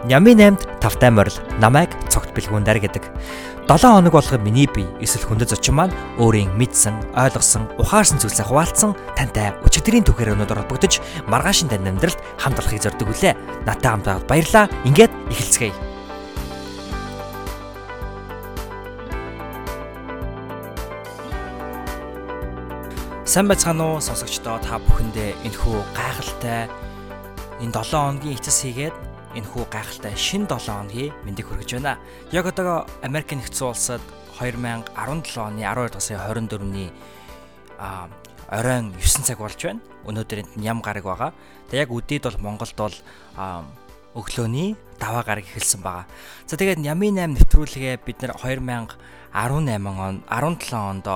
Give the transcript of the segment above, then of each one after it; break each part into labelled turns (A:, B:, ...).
A: Нями 8-д тавтай морил намайг цогт бэлгүүндэр гэдэг. 7 хоног болгоо миний бие эсвэл хүндэт зочин маань өөрийн мэдсэн, ойлгосон, ухаарсан зүйлсээ хуваалцсан тантай өчигдрийн түүхээр өнөдөр холбогдож маргаашин тань амьдралд хамт олохыг зорддог үлээ. Натаа хамт байгаад баярлаа. Ингээд эхэлцгээе. Сайн байцгаана уу сонсогчдоо та бүхэндээ энэхүү гайхалтай энэ 7 хоногийн эцэс хийгээд энэхүү гайхалтай шин 7 хоногийн мэндийг хүргэж байна. Яг одоо Америк нэгдсэн улсад 2017 оны 12 сарын 24-ний а оройн 9 цаг болж байна. Өнөөдөр энд ням гараг байгаа. Тэгээ яг үдээд бол Монголд бол өглөөний даваа гараг эхэлсэн байгаа. За тэгээд Ямын 8 нэвтрүүлгээ бид нэр 2018 он 17 онд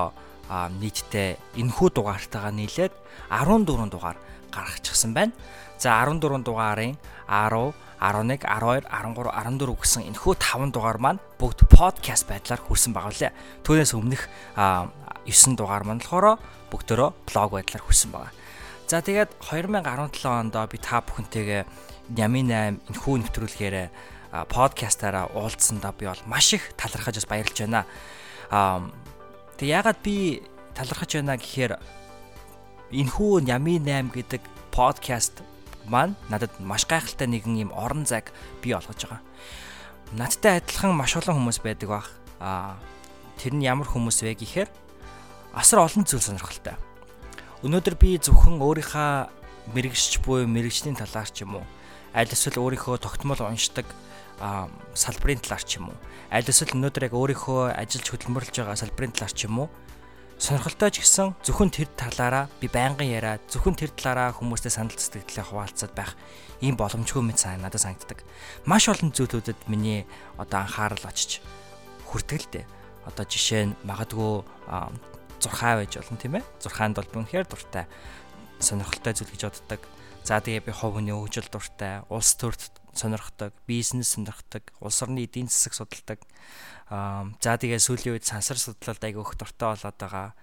A: нийтдээ энэхүү дугаартайгаа нийлээд 14 дугаар гаргачихсан байна. За 14 дугаарын 10 11, 12, 13, 14 гэсэн энэхүү 5 дугаар маань бүгд подкаст байдлаар хүрсэн байгаа лээ. Түүнээс өмнөх 9 дугаар маань болохоор бүгдөө блог байдлаар хүрсэн байгаа. За тэгээд 2017 онд би та бүхэнтэйгээ Ями 8 энэхүү нэвтрүүлгээр подкастаараа уулзсандаа би бол маш их талархаж бас баярлж байна. Тэг ягаад би талархаж байна гэхээр энэхүү Ями 8 гэдэг подкаст маань надад маш гайхалтай нэгэн юм орон зайг бий олгож байгаа. Надтай адилхан маш олон хүмүүс байдаг бах. Аа тэр нь ямар хүмүүс вэ гэхээр асар олон зүйл сонирхолтой. Өнөөдөр би зөвхөн өөрийнхөө мэрэгжч буй мэрэгчлийн талаар ч юм уу аль эсвэл өөрийнхөө тогтмол уншдаг салбарын талаар ч юм уу аль эсвэл өнөөдөр яг өөрийнхөө ажиллаж хөдөлмөрлөж байгаа салбарын талаар ч юм уу сонирхолтой ч гэсэн зөвхөн тэр талаараа би байнгын яриа зөвхөн тэр талаараа хүмүүстэй санал сэтгэлдээ хуваалцаад байх ийм боломжгүй мэт сайн надад санагддаг. Маш олон зүйлүүдэд миний одоо анхаарал очиж хүртэл дээ. Одоо жишээ нь магадгүй зурхаа байж болно тийм ээ. Зурхаанд бол үнэхээр дуртай сонирхолтой зүйл гэж боддог. За тэгээ би хов хүний хөгжил дуртай, улс төрд сонирхдаг, бизнес сонирхдаг, улс орны эдийн засаг судалдаг. Аа за тэгээ сүүлийн үед сансар судлалд айгүй их дуртай болоод байгаа.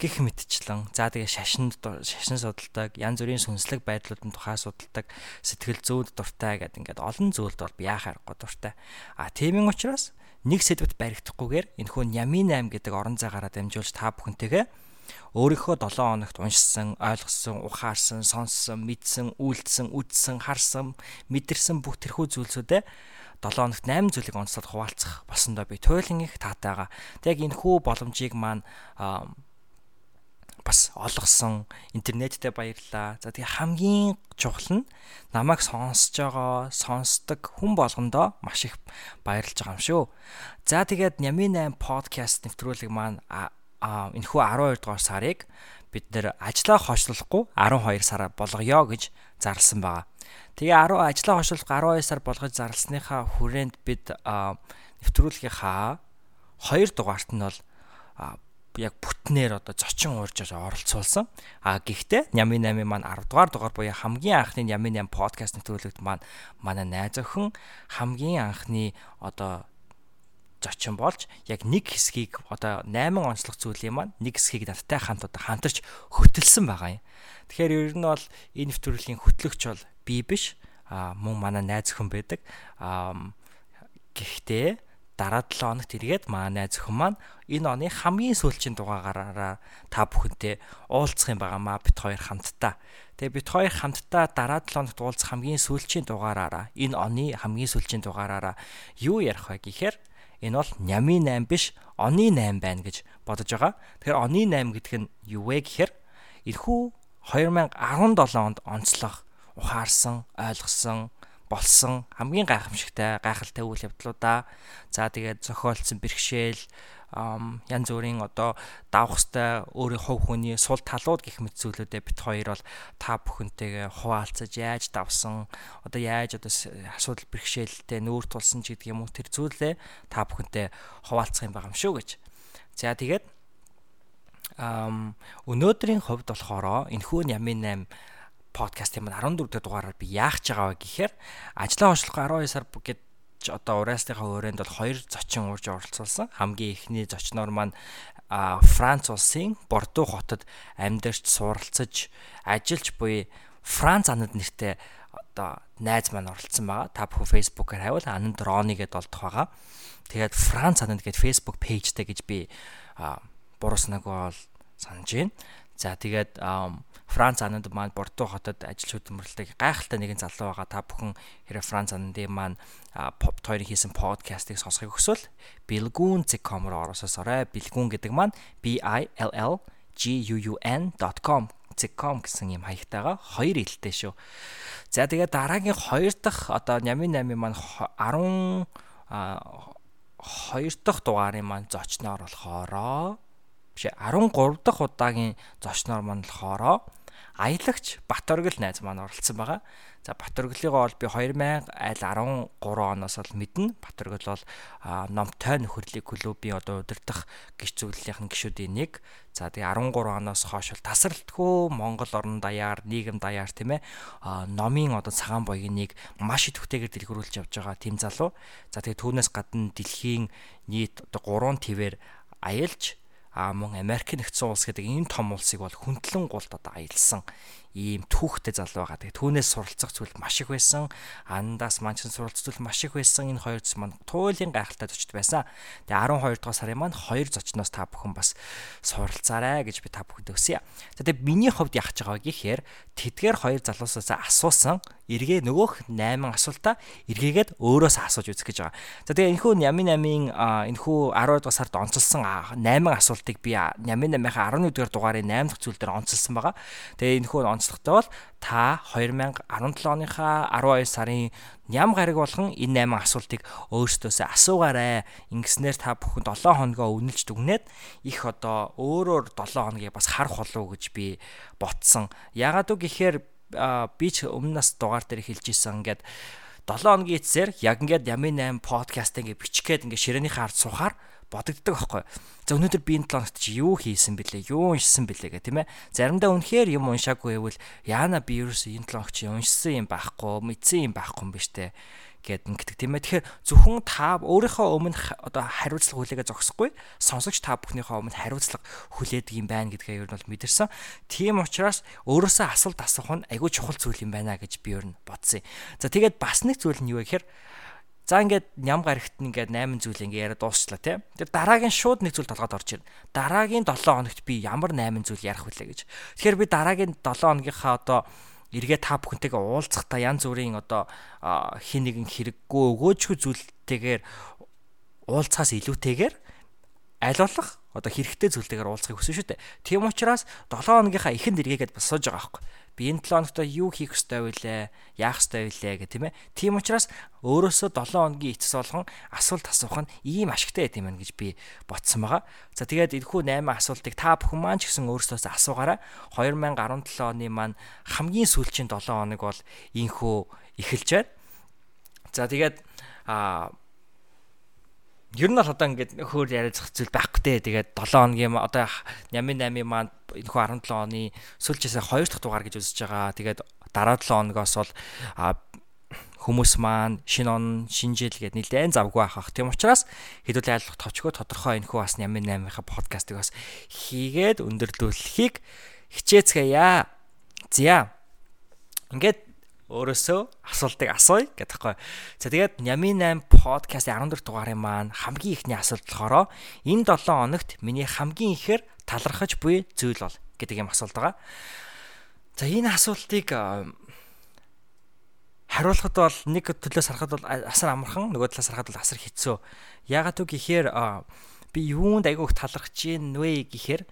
A: Гих мэтчлэн за тэгээ шашинд шашин судалдаг янз бүрийн сүнслэг байдлуудын тухай судалдаг. Сэтгэл зүйд дуртай гэдэг ингээд олон зүйлд бол яах аргагүй дуртай. А тиймийн учраас нэг сэдвт баригдахгүйгээр энэхүү Ямин 8 гэдэг орон зайгаараа дамжуулж та бүхэнтэйгээ өөрийнхөө 7 хоногт уншсан, ойлгосон, ухаарсан, сонссон, мэдсэн, үйлдсэн, үдсэн, харсан, мэдэрсэн бүх тэрхүү зүйлсүүдээ 7 хоногт 8 зүйлийг онцлог хуваалцах болсондоо би туйлын их таатайгаа. Тэг энэ хүү боломжийг маань бас олгосон интернеттэй баярлаа. За тэгээ хамгийн чухал нь намайг сонсож байгаа, сонсдог хүн болгондоо маш их баярлж байгаа юм шүү. За тэгээд Нямин 8 подкаст нэвтрүүлэг маань энэхүү 12 дугаар сарыг бид нэр ажлаа хойшлуулахгүй 12 сараа болгоё гэж зарласан байгаа. Тэгээ 10 ажлаа хойшлуулах 12 сар болгож зарлсныхаа хүрээнд бид нэвтрүүлгийнхаа 2 дугаарт нь бол яг бүтнээр одоо зочин уурж оролцуулсан. А гэхдээ Нями 8 маань 10 дугаар дугаар буюу хамгийн анхны Нями 8 подкаст нэвтрүүлэгт маань манай найз охин хамгийн анхны одоо зочин болж яг нэг хэсгийг одоо 8 онцлог зүйлийн маань нэг хэсгийг надтай хамт одоо хамтарч хөтөлсөн байгаа юм. Тэгэхээр ер нь бол энэ нэвтрүүлгийн хөтлөгч бол би биш а мөн манай найз өхөн байдаг. А гэхдээ дараа 7 хоногт эргээд манай найз өхөн маань энэ оны хамгийн сүүлчийн дугаараараа та бүхэнтэй уулзах юм байнамаа бит хоёр хамтдаа. Тэгээ бит хоёр хамтдаа дараа 7 хоногт уулзах хамгийн сүүлчийн дугаараараа энэ оны хамгийн сүүлчийн дугаараараа юу ярих вэ гэхээр энэ бол нями 8 биш оны 8 байна гэж бодож байгаа. Тэгэхээр оны 8 гэдэг нь юу вэ гэхээр энэхүү 2017 онд онцлог ухаарсан, ойлгосон, болсон хамгийн гайхамшигтай, гайхалтай үйл явдлуудаа за тэгээд зохиолцсон бэрхшээл янз бүрийн одоо хэвээр өөрийн хувь хүний сул талууд гих мэт зүйлүүдээ бит хоёр бол та бүхэнтэйгээ хуваалцаж яаж давсан одоо яаж одоо асуудал бэрхшээлтэй нүүр тулсан ч гэдэг юм уу тэр зүйлээ та бүхэнтэй хуваалцах юм байгаа юм шүү гэж. За тэгээд өнөөдрийн хувьд болохоор энэхүү Ямин 8 подкастын маань 14 дэх дугаараар би яах гэж байгаа вэ гэхээр ажлаа ошлох 12 сар гэд одоо урайсныхаа хүрээнд бол хоёр зочин уурж оролцуулсан. Хамгийн эхний зочноор маань Франц улсын Бордо хотод амьдарч суралцаж ажиллаж буй Франц анад нэртэй одоо найз маань оролцсон байгаа. Та бүхэн Facebook-аар хайвал Ананд Рони гэдээ олдох байгаа. Тэгээд Франц Ананд гэдэг Facebook пэйжтэй гэж би бурууснааг бол санаж байна. За тэгээд Франц Ананд маань Бордо хотод ажил хөдөлмөрлөдөг гайхалтай нэгэн залуу байгаа. Та бүхэн хэрэг Франц Анандын маань pop тойрны хийсэн подкастыг сонсохыг хүсвэл bilgun.com руу оросоосорой. Bilgun гэдэг маань B I L L G U U N.com com гэсэн юм хаягтайгаа хоёр илтэй шүү. За тэгээд дараагийн хоёр дахь одоо Нямын 8 маань 10 хоёр дахь дугаарын маань зочноор болохоро биш 13 дахь удаагийн зочноор маань болохоро аялагч Батөргөл найз маань оролцсон байгаа. За Батөргөлийгоо бол би 2013 оноос бол мэднэ. Батөргөл бол номтой нөхөрлөлийн клубийн одоо удирдах гиш зүйлийнх нь гишүүдийн нэг. За тэгээ 13 оноос хойш бол тасралтгүй Монгол орн даяар, нийгэм даяар тийм ээ номын одоо цагаан боёгийн нэг маш идэвхтэйгээр дэлгэрүүлж явж байгаа тийм залуу. За тэгээ түүнээс гадна дэлхийн нийт одоо 3 твээр аялж а мөн Америк нэгдсэн улс гэдэг энэ том улсыг бол хүндлэн гулд одоо аялсан ийм түүхтэй залуу байгаа. Тэгээ түүнээс суралцах зүйл маш их байсан. Андаас манчин суралцах зүйл маш их байсан. Энэ хоёр зүйл маань туйлын гайхалтай зочд байсан. Тэгээ 12 дугаар сарын маань хоёр зочноос та бүхэн бас суралцаарай гэж би та бүхэнд өсөе. За тэгээ миний хувьд яах гэж байгаа гэхээр тэдгээр хоёр залуусаас асуусан эргээ нөгөөх 8 асуултаа эргээгээд өөрөөс асууж үзэх гэж байгаа. За тэгээ энэхүү Нямын 8-ын энэхүү 12 дугаар сард онцолсон 8 асуултыг би Нямын 8-ын 11 дугаар дугаарын 8 дахь зүйл дээр онцолсон байгаа. Тэгээ энэхүү онцлогтой бол та 2017 оныхаа 12 сарын ням гараг болгон энэ 8 асуултыг өөрсдөөсөө асуугаарай. Ингэснээр та бүхэн 7 хоногоо үнэлж дүгнээд их одоо өөрөөр 7 хоногийг бас харах болов гэж би ботсон. Ягаад үг гэхээр би ч өмнөөс дугаар дээр хэлж исэн ингээд 7 хоногийн эцсээр яг ингээд Ямын 8 подкаст ингээд бичгээд ингээд ширээнийхээ ард сухаар бодогддог байхгүй. За өнөөдөр би энэ 7 хоногт чи юу хийсэн бэлээ? Юу уншсан бэлээ гэх тийм ээ. Заримдаа үнэхээр юм уншаагүй байвал яана би ерөөсөө энэ 7 хоногт чи уншсан юм байхгүй, мэдсэн юм байхгүй юм биш үү? гэд ингэдэг тийм ээ. Тэгэхээр зөвхөн та өөрийнхөө өмнө одоо хариуцлага хүлээгээ зогсохгүй сонсогч та бүхнийхээ өмнө хариуцлага хүлээдэг юм байна гэдгээ ер нь бол мэдэрсэн. Тийм учраас өөрөөсөө асуулт асуух нь айгүй чухал зүйл юм байна гэж би ер нь бодсон. За тэгээд бас нэг зүйл нь юу вэ гэхээр За ингээд ням гарагт ингээд 8 зүйл ингээд яриа дуусчлаа тий. Тэр дараагийн шууд нэг зүйл толгойд орж ирнэ. Дараагийн 7 хоногт би ямар 8 зүйл ярих вүлээ гэж. Тэгэхээр би дараагийн 7 хоногийнхаа одоо эргээ та бүхэнтэйгээ уулзахдаа янз бүрийн одоо хин нэгэн хэрэггүй өгөөжгүй зүйлтэйгээр уулзахаас илүүтэйгээр аль болох одоо хэрэгтэй зүйлтэйгээр уулзахыг хүсэн шүү дээ. Тийм учраас 7 хоногийнхаа ихэнд эргээгээд бас сууж байгаа байхгүй. Би энэ 7 хоногт юу хийх ёстой вүлээ, яах ёстой вүлээ гэх тийм ээ. Тийм учраас өөрөөсөө 7 хоногийн эцэс болгон асуулт асуух нь ийм ашигтай байт юм байна гэж би ботсон байгаа. За тэгээд энэхүү 8 асуултыг та бүхэн маань ч гэсэн өөрсдөөс асуугаарай. 2017 оны маань хамгийн сүүлчийн 7 хоног бол ийхүү эхэлж байна. За тэгээд а Ер нь бол одоо ингээд хөөр яриад зах зүйл байхгүй дээ. Тэгээд 7 хоногийн одоо Нямын 8-ын маань энэ хүү 17 оны сүүлчээсээ 2 дахь дугаар гэж үзэж байгаа. Тэгээд дараа 7 хоногоос бол хүмүүс маань шинэ он шинэ жил гээд нэлээд завгүй ахах. Тийм учраас хэдүүл айлах товчгоо тодорхой энэ хүү бас Нямын 8-ынхаа подкастыг бас хийгээд өндөрлүүлэхийг хичээцгээе. За. Ингээд өөрөөсөө асуултыг асууя гэдэгхгүй. За тэгээд Нямын 8 подкастын 14 дугаарын маань хамгийн ихний асуулт болохоор энэ 7 хоногт миний хамгийн ихээр талархаж буй зүйл бол гэдэг юм асуулт байгаа. За энэ асуултыг хариулахад бол нэг төлөөс харахад бол асар амархан, нөгөө талаас харахад бол асар хэцүү. Яагаад үг гэхээр би юунд айгүйх талархаж гин вэ гэхээр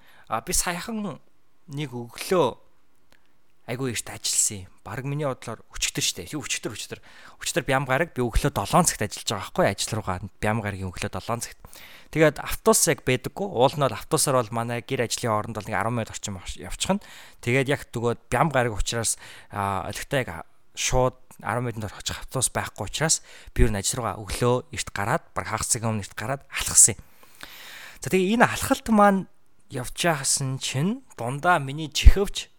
A: би саяхан нэг өглөө айгүй ихт ажилласан юм. Бараг миний бодлоор өчтөр штэ. Юу өчтөр өчтөр. Өчтөр бям гараг би өглөө 7 цагт ажиллаж байгаа байхгүй ажил руугаа бям гарагийн өглөө 7 цагт. Тэгээд автобус яг байдаггүй. Уул нь бол автобусаар бол манай гэр ажлын хооронд бол нэг 10 минут орчим явчихна. Тэгээд яг төгөөд бям гараг учраас олигтой яг шууд 10 минутанд очих автобус байхгүй учраас би юу ажил руугаа өглөө эрт гараад баг хагас цагийн өмнө эрт гараад алхсан юм. За тэгээ энэ алхалт маань явж яасан чинь дундаа миний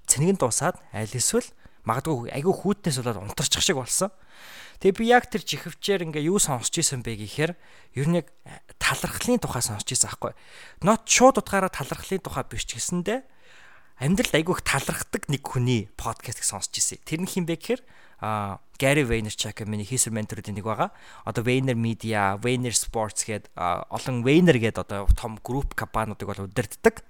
A: чихөвч цэнэгэн дуусаад аль эсвэл магадгүй айгүй хүүтнээс болоод унтарчих шиг болсон. Тэгээ би яг тэр чихвчээр ингээ юу сонсч ийсэн бэ гэхээр ер нь яг талархлын тухай сонсч ийсэн аахгүй. Нот шууд утгаараа талархлын тухай биш гэсэндэ амьдралд айгүй их талархдаг нэг хүний подкастыг сонсч ийсэн. Тэр нь хин бэ гэхээр а Gary Vaynerchuk миний хийсэр менторуудын нэг байгаа. Одоо Vayner Media, Vayner Sports гээд олон Vayner гээд одоо том групп компаниудыг бол удирддаг.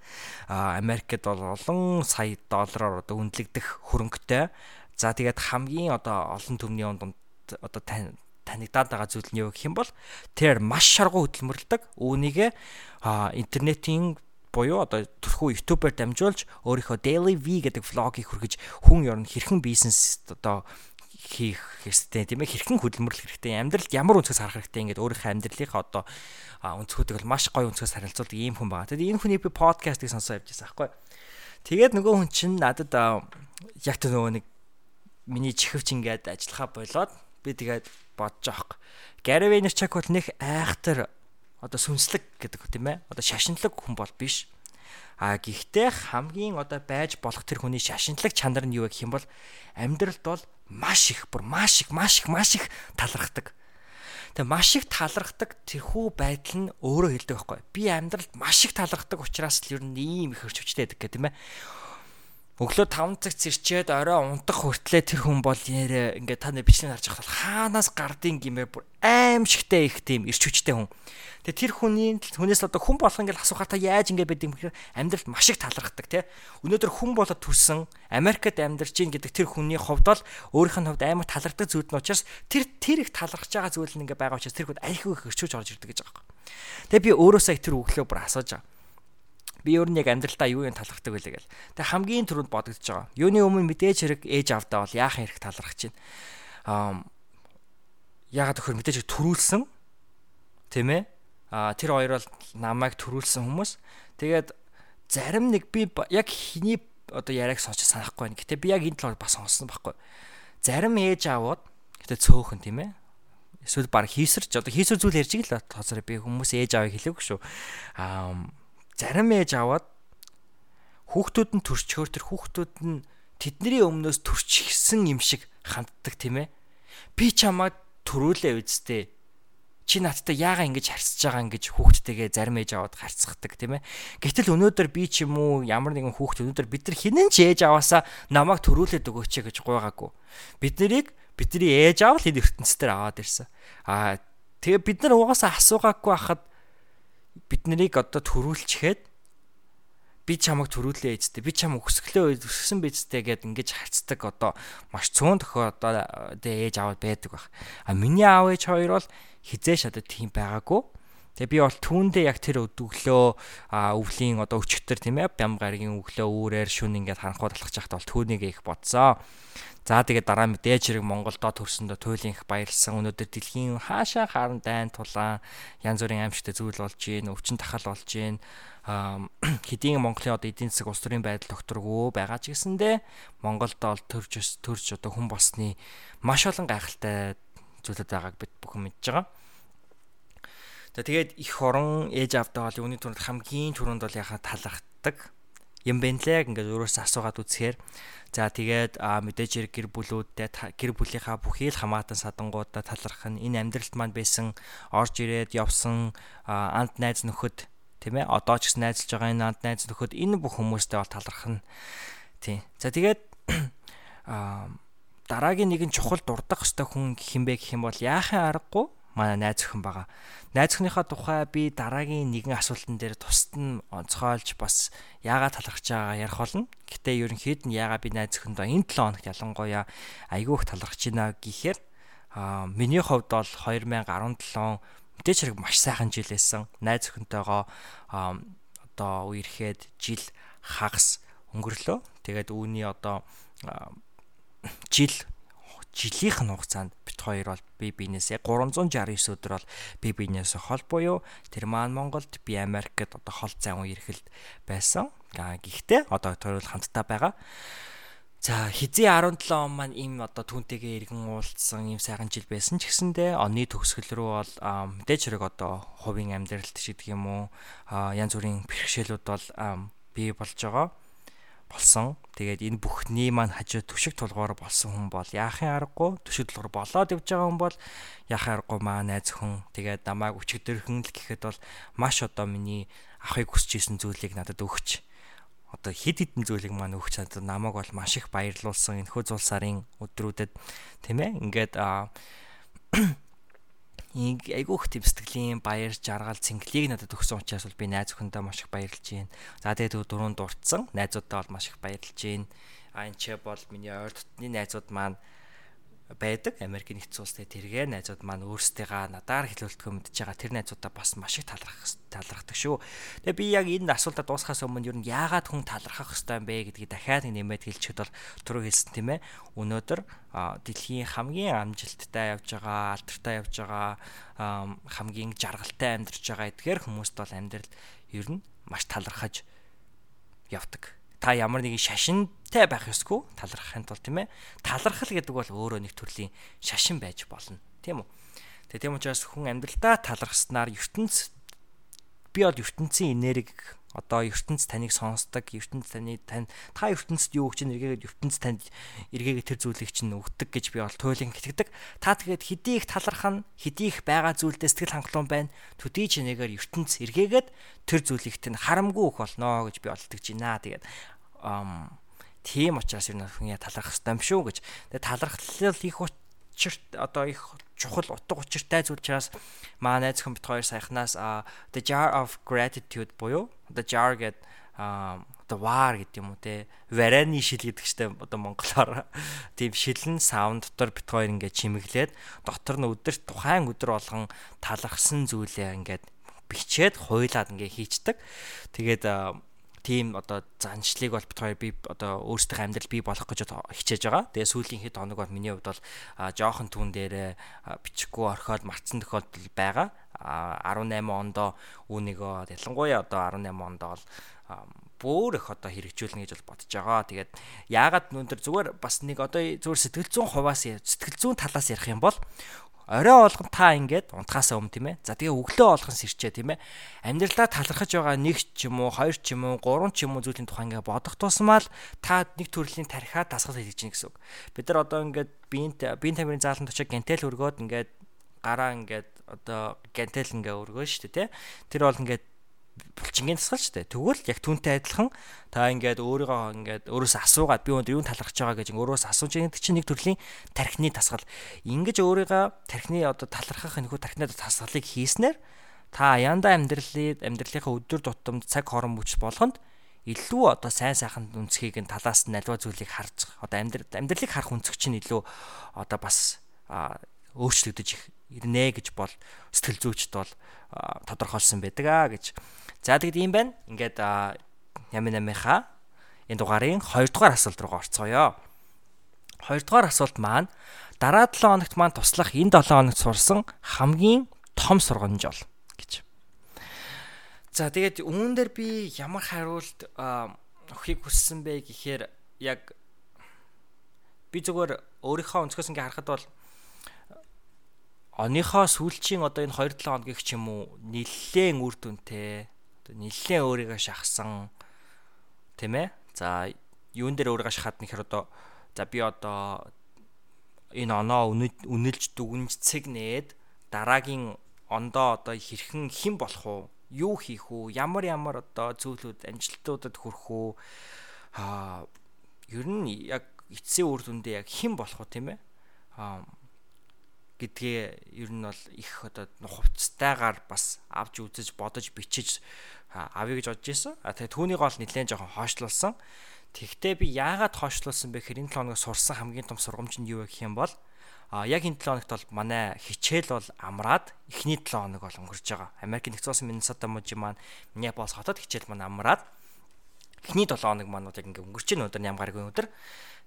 A: А Америкт бол олон сая доллараар одоо үнэлэгдэх хөрөнгөтэй. За тэгээд хамгийн одоо олон төмний онд одоо танигдаад байгаа зүйл нь юу гэх юм бол тэр маш шаргуу хөдөлмөрлөдөг. Үүнийг интернетийн буюу одоо төрхөө YouTube-аар дамжуулж өөрийнхөө Daily V гэдэг влогийг хүргэж хүн ер нь хэрхэн бизнес одоо хийх хэрэгтэй тийм ээ хэрхэн хөдөлмөрлөх хэрэгтэй амьдралд ямар өнцгөөс харах хэрэгтэй ингээд өөрийнхөө амьдралынхаа одоо өнцгүүдийг бол маш гоё өнцгөөс харилцуулдаг ийм хүн байгаа. Тэгээд энэ хүний би подкастыг сонсоо явж байсан байхгүй. Тэгээд нөгөө хүн чинь надад яг тэр нөгөө нэг миний чихвч ингээд ажиллахаа болоод би тэгээд бодож байгаа. Gary Vaynerchuk бол нэг айхтар одоо сүнслэг гэдэг тийм ээ. Одоо шашинлаг хүн бол биш. А гэхдээ хамгийн одоо байж болох тэр хүний шашинлаг чанар нь юу гэх юм бол амьдралд бол маш их бүр маш их маш их маш их талархдаг. Тэгээ маш их талархдаг тэрхүү байдал нь өөрөө хэлдэг байхгүй. Би амьдралд маш их талархдаг учраас л ер нь ийм их хөрч хүчтэй гэдэг тийм ээ өглөө 5 цаг цэрчээд орой унтах хүртлээр тэр хүн бол ярэ ингээд та нар бичлэг харж байхад хаанаас гардыг гимээр бүр аимшигтай их тийм ирч хүчтэй хүн. Тэгээ тэр хүний хүнээс одоо хүн болох ингээд асуухаар та яаж ингээд байд юм гэхээр амьдралд маш их талархдаг тий. Өнөөдөр хүн болоод төрсэн Америкт амьдарч ийн гэдэг тэр хүний хувьд бол өөрийнх нь хувьд амар талархдаг зүйл нь учраас тэр тэр их талархаж байгаа зүйл нь ингээд байгаа учраас тэр хүн айхуу их өрчөж орж ирдэг гэж байгаа юм. Тэгээ би өөрөөсөө тэр өглөө бүр асууж байгаа би өөр нэг амьдралтаа юу юм талархдаг байлаа гэл. Тэг хамгийн түрүүнд бодогдож байгаа. Юуны өмнө мэдээж хэрэг ээж авдаа бол яахан хэрэг талархаж байна. Аа ягаад гэхээр мэдээж төрүүлсэн тийм ээ. Аа тэр хоёр бол намайг төрүүлсэн хүмүүс. Тэгээд зарим нэг би яг хиний одоо яриаг сонсч санахгүй байна. Гэтэ би яг энэ талаар бас сонссон байхгүй. Зарим ээж аавууд гэтэ цөөхөн тийм ээ эсвэл баг хийсэрч одоо хийсэр зүйл ярьж иг л тоосоор би хүмүүс ээж аавыг хэлээгүй шүү. Аа зарим ээж аваад хүүхдүүд нь төрчхөөр тэр хүүхдүүд нь тэдний өмнөөс төрчихсэн юм шиг ханддаг тийм ээ. Би чамайг төрүүлээ үсттэй. Чи надтай яага ингэж харьцаж байгаа ингэж хүүхдтэйгээ зарим ээж аваад харьцахдаг тийм ээ. Гэтэл өнөөдөр би ч юм уу ямар нэгэн хүүхд өнөөдөр бид нар хинэн ч ээж аваасаа намайг төрүүлээд өгөөч гэж гуйгаагүй. Бид нарыг бидний ээж аав л энэ ертөнцийн аваад ирсэн. Аа тэгээ бид нар угаасаа асуугаагүй хахад бид нарыг одоо төрүүлчихэд би чамайг төрүүлээ эцтэй би чам өсгөлөө өсгсөн бидтэй гэд ингэж харцдаг одоо маш цөөн тохио одоо ээж аваад байдаг баг. А миний аав ээж хоёр бол хизээш одоо тийм байгаагүй. Тэгээ би бол түүндээ яг тэр өглөө өвлийн одоо өчтөр тийм ээ бям гаргийн өглөө үүрээр шүн ингээд харанхуй талхаж байхад бол түүнийг их бодсоо. За тэгээд дараа мэдээж хэрэг Монголдо төрсөндөө туйлын их баярлсан. Өнөөдөр дэлхийн хаашаа харан дайн тулаан янз бүрийн аимшигтай зүйл болж гин, өвчин тахал болж гин. хэдийн Монголын одоо эдийн засаг улс төрийн байдал докторгүй байгаа ч гэсэндэ Монголд бол төрж төрж одоо хүн болсны маш олон гайхалтай зүйлүүд байгааг бид бүхэн мэдж байгаа. За тэгээд их орон ээж авдаа бол үүний түрүүнд хамгийн түрүүнд бол яхаа талархдаг. Юм байна лээ ингээд өөрөөсөө асуугаад үзэхээр. За тэгээд мэдээж хэрэг гэр бүлүүдтэй гэр бүлийнхаа бүхий л хамаатан садангуудаа талархах нь энэ амьдралд маань байсан орж ирээд явсан анд найз нөхөд тийм ээ одоо ч гэсэн найзлж байгаа энэ анд найз нөхөд энэ бүх хүмүүстэй бол талархах нь. Тийм. За тэгээд дараагийн нэгэн чухал дурдах ёстой хүн хинбэ гэх юм бол яахын аргагүй манай найз өхөн байгаа. Найз өхнийхаа тухай би дараагийн нэгэн асуултан дээр тусад нь онцгойлж бас яагаад талархаж байгаа ярих болно. Гэтэ ерөнхийд нь яагаад би найз өхөндөө энэ 7 хоногт ялангуяа айгүй их талархаж байна гэхээр аа миний хувьд бол 2017 мэдээж хэрэг маш сайхан жил байсан. Найз өхөнтэйгоо одоо үерхэд жил хагас өнгөрлөө. Тэгээд үүний одоо жил жилийнх нь хугацаанд бит хоёр бол би биенээсээ 369 өдөр бол би биенээсээ хол буюу тэр маань Монголд би Америкт одоо хол зам үерхэлд байсан. Гэхдээ одоо төрөл хамтдаа байгаа. За хизээ 17 он маань им одоо түүнтэйгээ иргэн уулзсан юм сайхан жил байсан ч гэсэндээ оны төгсгөл рүү бол мэдээж хэрэг одоо хувийн амьдралт шиг гэх юм уу янз бүрийн бэрхшээлүүд бол бий болж байгаа болсон. Тэгээд энэ бүхний маань хажуу төшиг тулгуур болсон хүн бол яахын аргагүй төшиг тулгуур болоод явж байгаа хүн бол яахын аргагүй маа найз хүн. Тэгээд намайг өчигдөрхөн л гэхэд бол маш одоо миний авахыг хүсэж исэн зүйлийг надад өгч одоо хид хідэн зүйлийг маань өгч чадсан намайг бол маш их баярлуулсан энэхүү зул сарын өдрүүдэд тийм ээ ингээд айгүйх тийм сэтгэлийн баяр жаргал цэнгэлийг надад өгсөн учраас бол би найз өхөндөө маш их баярлж байна. За тэгээд дөрөв дурдсан найзуудаа бол маш их баярлж байна. А энэ ч бол миний ойр дотны найзууд маань байдаг. Америкийн нэгдсэн улстай тэргээ найзууд маань өөрсдийгаа надаар хэлүүлдэг мэдж байгаа тэр найзуудаа бас маш их талархах талархдаг шүү. Тэгээ би яг энэ асуултаа дуусахаас өмнө ер нь яагаад хүн талархах хэвээр юм бэ гэдгийг дахиад нэмээд хэлчихэд бол түрүү хэлсэн тийм ээ. Өнөөдөр дэлхийн хамгийн амжилттай явж байгаа, алдартай явж байгаа, хамгийн жаргалтай амьдарч байгаа эдгээр хүмүүст бол амьдрал ер нь маш талархаж явдаг та ямар нэгэн шашинтай байх ёсгүй талархахын тулд тийм ээ. Талархал гэдэг бол өөрөө нэг төрлийн шашин байж болно. Тийм үү? Тэгээ тийм учраас хүн амьдралдаа талархснаар ертөнц би бол ертөнцийн энерги одоо ертөнц таныг сонсдог ертөнц таны тань та ертөнцид юу гэж нэргээд ертөнц танд эргээгээ тэр зүйлийг чинь өгдөг гэж би бол туйлын итгэдэг та тэгээд хэдий их талархна хэдий их байгаа зүйлдээ сэтгэл хангалуун байна төдий ч нэгээр ертөнц эргээгээд тэр зүйлийг тань харамгүй өгөх болно гэж би олддог байна тэгээд ам тийм учраас юу нэг талархах хэрэгтэй юм шүү гэж. Тэгээд талархлал их учир одоо их чухал утга учиртай зүйл учраас маа найз хүн бит хоёр саяхнаас the jar of gratitude буюу the jar гэд одоо вар гэдэг юм уу те вараны шил гэдэг чтэй одоо монголоор тийм шилэн саунд дотор бит хоёр ингээд чимэглээд дотор нь өдөр тухайн өдөр болгон талархсан зүйлээ ингээд бичээд хуйлаад ингээд хийцдэг тэгээд тийм одоо заншлыг бол бит хоёр би одоо өөрсдийнхөө амьдрал бий болох гэж хичээж байгаа. Тэгээ сүүлийн хэд хоног бол миний хувьд бол жоохон түн дээр бичихгүй орхиод марцсан тохиолдол байгаа. 18 ондоо үүнийгөө ялангуяа одоо 18 ондоо бол бүр их одоо хэрэгжүүлнэ гэж бол бодож байгаа. Тэгээд яагаад өнөөдөр зүгээр бас нэг одоо зүгээр сэтгэл зүйн хуваас сэтгэл зүйн талаас ярих юм бол орой олгон та ингээд унтахаас өмнө тийм ээ. За тэгээ өглөө олгон сэрчээ тийм ээ. Амьдралаа талархаж байгаа нэг ч юм уу, хоёр ч юм уу, гурван ч юм уу зүйлийн тухай ингээд бодох тусмаа л та нэг төрлийн тархиа дасгал хийж чинь гэсэн үг. Бид нар одоо ингээд биеийн биеийн тамирын зааланд очиж гентел өргөөд ингээд гараа ингээд одоо гентел ингээ өргөө шүү дээ тий. Тэр бол ингээд булчингийн тасгал шүү дээ. Тэгвэл яг түүнтэй адилхан та ингээд өөрийгөө ингээд өөрөөс асуугаад би өндөр юу талархаж байгаа гэж өөрөөс асууж байгаа чинь нэг төрлийн тархины тасгал. Ингиж өөрийгөө тархины одоо талархах энэхүү тархины тасгалыг хийснээр та аяндаа амьдралын амьдралынхаа өдөр тутамд цаг хорон мөч болгонд илүү одоо сайн сайхан үнцгийг нь талаас нь аливаа зүйлийг харж одоо амьдрал амьдралыг харах үнцэг чинь илүү одоо бас өөрчлөгдөж ирнэ гэж бол сэтгэл зүйчд бол тодорхойлсон байдаг аа гэж За тэгэд юм байна. Ингээд ями намынхаа энэ дугаарын 2 дугаар асуулт руу орцгоё. 2 дугаар асуулт маань дараа 7 хоногт маань туслах энэ 7 хоногт сурсан хамгийн том сургамж бол гэж. За тэгээд үүн дээр би ямар хариулт өхийг хүссэн бэ гэхээр яг би зүгээр өөрийнхөө өнцгөөс ингээ харахад бол оныхоо сүүлчийн одоо энэ 2 7 хоногийн ч юм уу нэлээд үр дүнтэй нэлээд өөрийгөө шахсан тийм ээ. За юун дээр өөрийгөө шахаад нэхэр одоо за би одоо энэ оноо үнэлж дүгнж цэг нээд дараагийн ондоо одоо хэрхэн хэн болох уу? Юу хийх үү? Ямар ямар одоо зүйлүүд амжилтуудад хүрэх үү? Аа ер нь яг эцсийн үр дүндээ яг хэн болох уу тийм ээ? Аа гэдгээ ер нь бол их одоо нухавцтайгаар бас авч үзэж бодож бичиж авъя гэж бодож исэн. А тэгээ түүнийг бол нэлээд жоохон хоошлуулсан. Тэгвэл би яагаад хоошлуулсан бэ гэхээр энэ 7 хоног сурсан хамгийн том сургамж нь юу гэх юм бол а яг энэ 7 хоногт бол манай хичээл бол амраад эхний 7 хоног бол өнгөрч байгаа. Америк нэгдсэн улсын Миннесота мужи маань Миннеаполис хотод хичээл маань амраад эхний 7 хоног маань яг ингээ өнгөрч ийн өдөр ямгаргийн өдөр.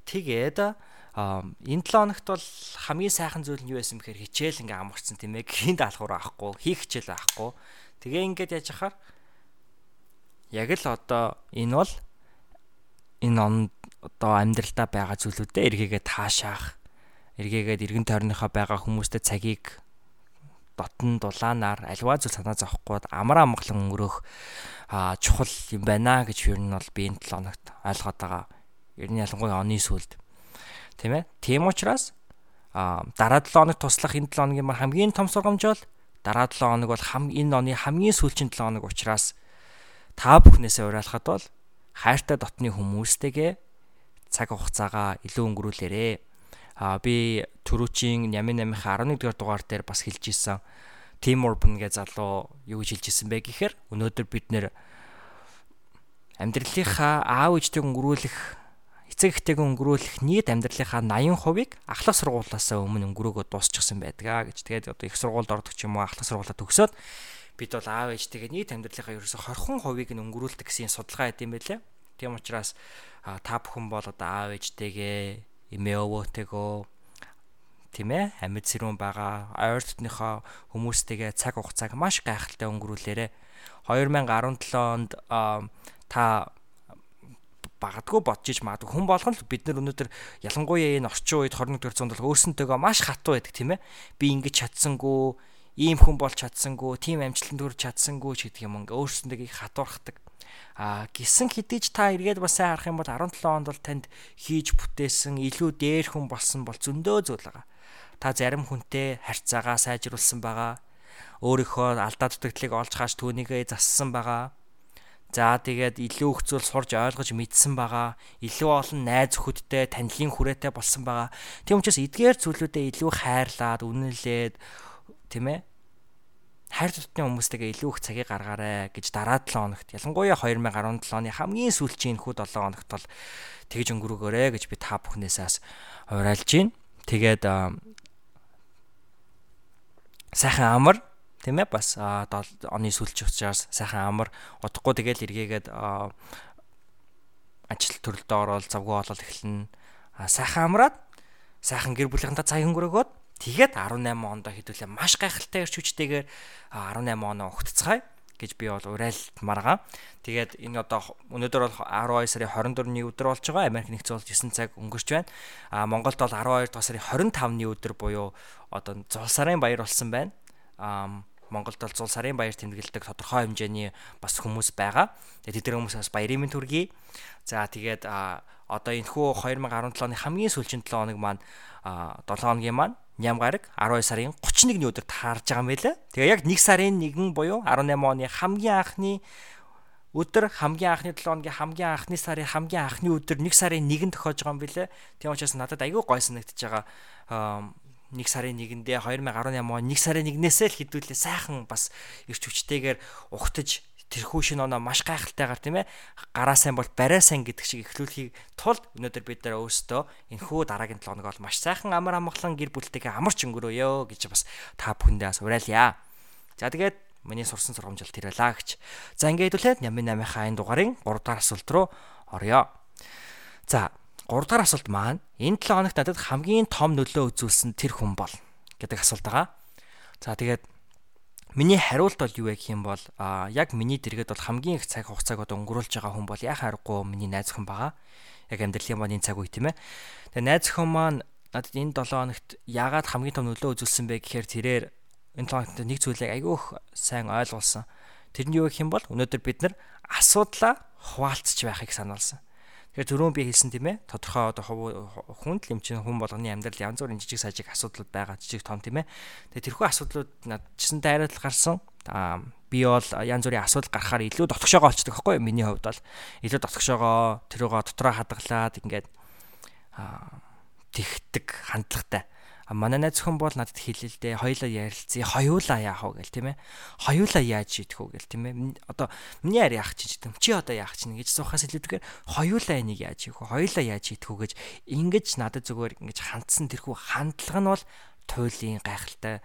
A: Тэгээд энэ 7 хоногт бол хамгийн сайхан зүйл нь юу байсан бэхээр хичээл ингээ амарсан тийм ээ. Гинт алхуур авахгүй, хийх хичээл авахгүй. Тэгээ ингээд яаж яхаар яг л одоо энэ бол энэ он одоо амьдралдаа байгаа зүйлүүдээ эргээгээ таашаах эргээгээд эргэн тойрныхоо байгаа хүмүүстэй цагийг дотн дулаанаар альва зүйл санаа зовхгүй амар амгалан өнгөрөх чухал юм байна гэж юу нь бол би энэ 7 хоногт ойлгоод байгаа. Ер нь ялангуяа оны сүлд. Тийм ээ. Тийм учраас а дараа 7 хоног туслах энэ 7 хоногийн хамгийн том сургамж бол дараа 7 хоног бол хам энэ оны хамгийн сүүлчийн 7 хоног учраас та бүхнээсээ уриалахад бол хайртай дотны хүмүүстэйгээ цаг хугацаагаа илүү өнгөрүүлээрэ. А би түрүүчийн Нямын 8-ын 11 дугаар дугаар дээр бас хэлж ирсэн. Тим Урбан гэ залуу юу гэж хэлж ирсэн бэ гэхээр өнөөдөр бид нэр амьдралынхаа аав ээжтэйг өнгөрүүлэх эцэг эхтэйг өнгөрүүлэх нийт амьдралынхаа 80%-ыг ахлах сургуулиасаа өмнө өнгөрөөгөө дуусчихсан байдаг гэж. Тэгээд одоо их сургуульд ордог ч юм уу ахлах сургуулаа төгсөөд бид бол аав ээжтэйгээ нийт амьдралынхаа ерөөсө 20%-ыг нь өнгөрүүлдэг гэсэн судалгаа хийдэм байлээ. Тийм учраас та бүхэн бол одоо аав ээжтэйгээ эмээ өвөөтэйгөө тийм ээ амьд сэрүүн байгаа ойр дотныхоо хүмүүстэйгээ цаг хугацааг маш гайхалтай өнгөрүүлээрэ 2017 онд та багадгүй бодож иж магадгүй. Хүн болгон л бид нар өнөөдөр ялангуяа энэ орчин үед 21 дугаар зуунд бол өөрсөнтэйгөө маш хатуу байдаг тийм ээ. Би ингэж чадсангүй ийм хүн болж чадсангүй тийм амжилтанд хүрч чадсангүй ч гэдэг юм ингээ өөрсөнтэйг хатуурхдаг. А гисэн хэдий ч та эргээд бас сайн харах юм бол 17 онд бол танд хийж бүтээсэн илүү дээр хүн болсон бол зөндөө зүйл байгаа. Та зарим хүнтэй харьцаагаа сайжруулсан байгаа. Өөрийнхөө алдаа дутагдлыг олж хааж түүнийгээ зассан байгаа За тэгээд илүү их зүйл сурж ойлгож мэдсэн байгаа. Илүү олон найз өхөдтэй танилын хүрээтэй болсон байгаа. Тийм учраас эдгээр зүйлүүдэд илүү хайрлаад, үнэлээд тийм ээ хайр тутны хүмүүстэйгээ илүү их цагийг гаргаарай гэж дараа 7 хоногт ялангуяа 2017 оны хамгийн сүүлчийн хүү 7 хоногт бол тэгж өнгөрөөгөөрэй гэж би та бүхнээсээс уриалж байна. Тэгээд сайхан амар тийм ээ бас оны сүүлч учраас сайхан амар удахгүй тэгэл эргээгээд ажил төрөлдөө ороод завгүй болол эхэлнэ. Сайхан амраад сайхан гэр бүлийнхэнтэй цаг өнгөрөөгөөд тэгээд 18 онд хэдүүлээ маш гайхалтай ирч хүчтэйгээр 18 оноо огтцгаая гэж би бол уриалмаар байгаа. Тэгээд энэ одоо өнөөдөр бол 12 сарын 24-ний өдөр болж байгаа. Америк нэгдсэн улс 9 цаг өнгөрч байна. А Монголд бол 12 дугаар сарын 25-ны өдөр буюу одоо зул сарын баяр болсон байна. А Монголд бол зул сарын баяр тэмдэглэдэг тодорхой хэмжээний бас хүмүүс байгаа. Тэгээд тэдгээр хүмүүсээс баярын мэнд хүргэе. За тэгээд одоо энэ хүү 2017 оны хамгийн сүүлчийн 7 хоног маань 7 хоногийн маань ням гараг 12 сарын 31-ний өдөр таарж байгаа байлаа. Тэгээ яг 1 сарын 1 буюу 18 оны хамгийн анхны өдөр хамгийн анхны 7 хоногийн хамгийн анхны сарын хамгийн анхны өдөр 1 сарын 1-нд тохиож байгаа юм билээ. Тийм учраас надад айгүй гой санагдаж байгаа 1 сарын 1-ндээ 2018 он 1 сарын 1-ээс л хідүүлээ сайхан бас ирч хүчтэйгээр ухтаж тэрхүү шин оноо маш гайхалтайгаар тийм ээ гараа сайн бол барай сайн гэдэг шиг эхлүүлэхийг тулд өнөөдөр бид нар өөрсдөө энэ хүү дараагийн 7 хоног бол маш сайхан амар амгалан гэр бүлтэйгээ амарч өнгөрөөё гэж бас та бүхэндээ уриалъя. За тэгээд миний сурсан сургамжил тэр байлаа гэж. За ингээд үлээд нямын 8-ийнхаа энэ дугаарын 3 дахь асуулт руу орё. За 3 дахь асуулт маань энэ 7 хоногт надад хамгийн том нөлөө үзүүлсэн тэр хүн бол гэдэг асуулт байгаа. За тэгээд миний хариулт бол юу вэ гэх юм бол а яг миний дэргэд бол хамгийн их цаг хугацааг одоо өнгөрүүлж байгаа хүн бол яхаа аргагүй миний найз охин байгаа. Яг амьдралын маань энэ цаг үе тийм ээ. Тэгээ найз охин маань надад энэ 7 хоногт яагаад хамгийн том нөлөө үзүүлсэн бэ гэхээр тэрээр энэ 7 хоногт нэг зүйлийг айгүйх сайн ойлгуулсан. Тэр нь юу гэх юм бол өнөөдөр бид нар асуудлаа хуваалцж байхыг сануулсан. Тэгэхээр түрүүн би хэлсэн тийм ээ. Тодорхой одоо хүнд лэмчин хүн болгоны амьдрал янз бүрийн жижиг сажиг асуудлууд байгаа жижиг том тийм ээ. Тэгээ тэрхүү асуудлууд надчсантай хариулт гарсан. Аа би бол янз бүрийн асуудал гарахаар илүү дотгошоогоо байхгүй юу? Миний хувьд бол илүү дотгошоогоо тэрүүгөө дотроо хадгалаад ингээд аа тэгдэг хандлагатай манай найз зөвхөн бол надад хэлээ л дээ хоёулаа ярилцъя хоёулаа яах вэ гэл тийм ээ. Хоёулаа яаж шийдэх вэ гэл тийм ээ. Одоо миний ари яах чинь гэдэг чи одоо яах чинь гэж суухаас илүүтэйгээр хоёулаа энийг яаж хийх вэ? Хоёулаа яаж шийдэх вэ гэж ингэж надад зүгээр ингэж хандсан тэрхүү хандлага нь бол туйлын гайхалтай.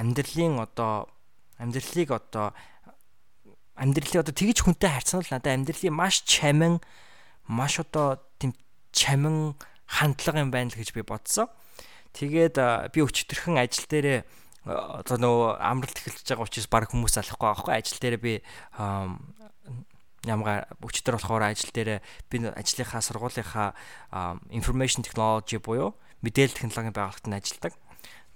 A: Амьдралын одоо амьдралыг одоо амьдралыг одоо тэгж хүнтэй харьцсан л надад амьдралын маш чамин маш одоо тийм чамин хандлага юм байна л гэж би бодсон. Тэгээд би өчтөрхөн ажил дээрээ одоо нөгөө амралт эхэлж байгаа учраас баг хүмүүс алахгүй аахгүй ажил дээрээ би ямгаа өчтөр болохоор ажил дээрээ би ажлынхаа сургуулийнхаа information technology буюу мэдээлэл технологийн байгууллагт ажилладаг.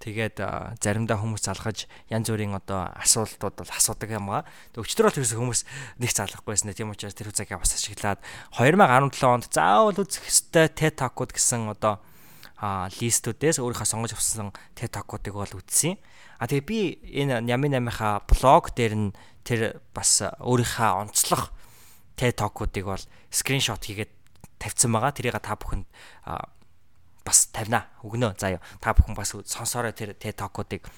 A: Тэгээд заримдаа хүмүүс залгаж янз бүрийн одоо асуултууд бол асуудаг юм аа. Өчтөр бол тэрс хүмүүс нэг залгахгүйсэн. Тийм учраас тэр цагийг бас ашиглаад 2017 онд заавал үзэх ёстой TED Talk-уд гэсэн одоо листүүдээс өөрийнхөө сонгож авсан TED Talk-уудыг бол үзсэн. А тэгээ би энэ Нямын 8-ийнхаа блог дээр нь тэр бас өөрийнхөө онцлог TED Talk-уудыг бол скриншот хийгээд тавьсан байгаа. Тэрийг та бүхэнд бас тавина. Өгнө. Юу. Та бүхэн бас сонсороо тэр TED Talk-уудыг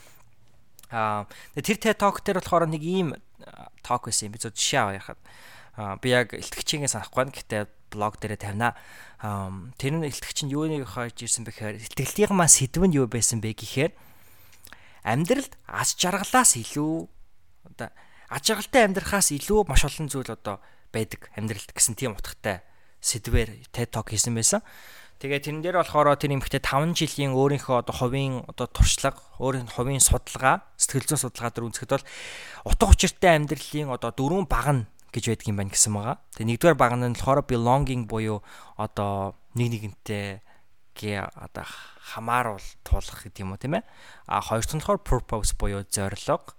A: Аа тэр TED Talk дээр болохоор нэг ийм talk байсан юм. Би зөв жишээ аваа яхад. Аа би яг илтгэгчийн санахгүй байна. Гэтэ блог дээрээ тавина. Тэр нь илтгэгч нь юуныг хойж ирсэн бэ гэхээр илтгэлтийн маа сэдв нь юу байсан бэ гэхээр амьдралд аз жаргалаас илүү одоо аз жаргалтай амьдрахаас илүү маш олон зүйл одоо байдаг амьдралд гэсэн тийм утгатай сэдвээр TED Talk хийсэн байсан. Тэгээ тэрэн дээр болохоор тэр эмэгтэй 5 жилийн өөрийнхөө одоо хувийн одоо туршлага, өөрийн хувийн судалгаа, сэтгэл зүйн судалгаа дээр үзэхэд бол утга учиртай амьдралын одоо дөрвөн баг нь гэж байдаг юм байна гэсэн байгаа. Тэгээ нэгдүгээр баг нь болохоор belonging буюу одоо нэг нэгнтэй гээ одоо хамааруул туулах гэдэг юм уу тийм ээ. А хоёр дахь нь болохоор purpose буюу зорилго.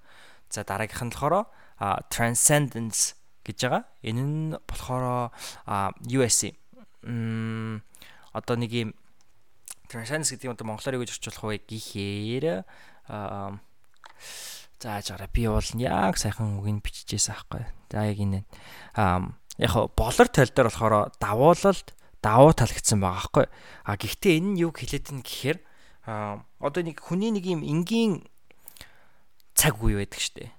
A: За дараагийнх нь болохоор transcendence гэж байгаа. Энэ нь болохоор USC м одоо нэг юм transcendence гэдэг юм одоо монголоор юу гэж орчуулах вэ гэхээр аа зааж гараа би бол яг сайхан үгийг биччихээс аахгүй. За яг энэ аа яг болор тал дээр болохоор давуулалд давуу талагдсан байгаа аахгүй. А гэхдээ энэ нь юу хэлээд байна гэхээр аа одоо нэг хүний нэг юм энгийн цаг үе байдаг штэ.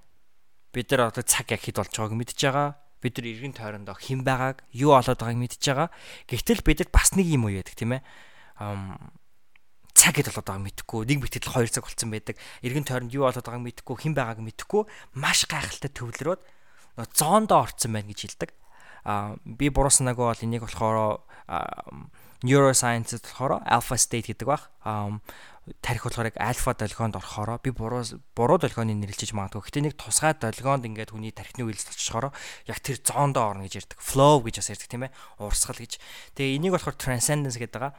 A: Бид нар одоо цаг яг хэд болж байгааг мэдж байгаа бид нар эргэн тойрондоо хэн байгааг юу олоод байгааг мэдж байгаа. Гэвтэл бидэд бас нэг юм уу яадаг тийм ээ. Ам цаг гэдэл болоод байгааг мэдэхгүй, нэг битгэл 2 цаг болцсон байдаг. Эргэн тойронд юу болоод байгааг мэдэхгүй, хэн байгааг мэдэхгүй, маш гайхалтай төвлөрөөд зоондоо орцсон байна гэж хэлдэг. А би буруу санаагүй бол энийг болохоор neuroscience болохоор alpha state гэдэг баг тарих болохоор яг альфа долгионд орохороо би буруу буруу долгионы нэрлэж магадгүй. Гэтэ нэг тусгай долгионд ингээд хүний тархины үйлс болчихохороо яг тэр зоондоо орно гэж ярьдаг. Flow гэж бас ярьдаг тийм ээ. Урсгал гэж. Тэгээ энийг болохоор transcendence гэдэг байгаа.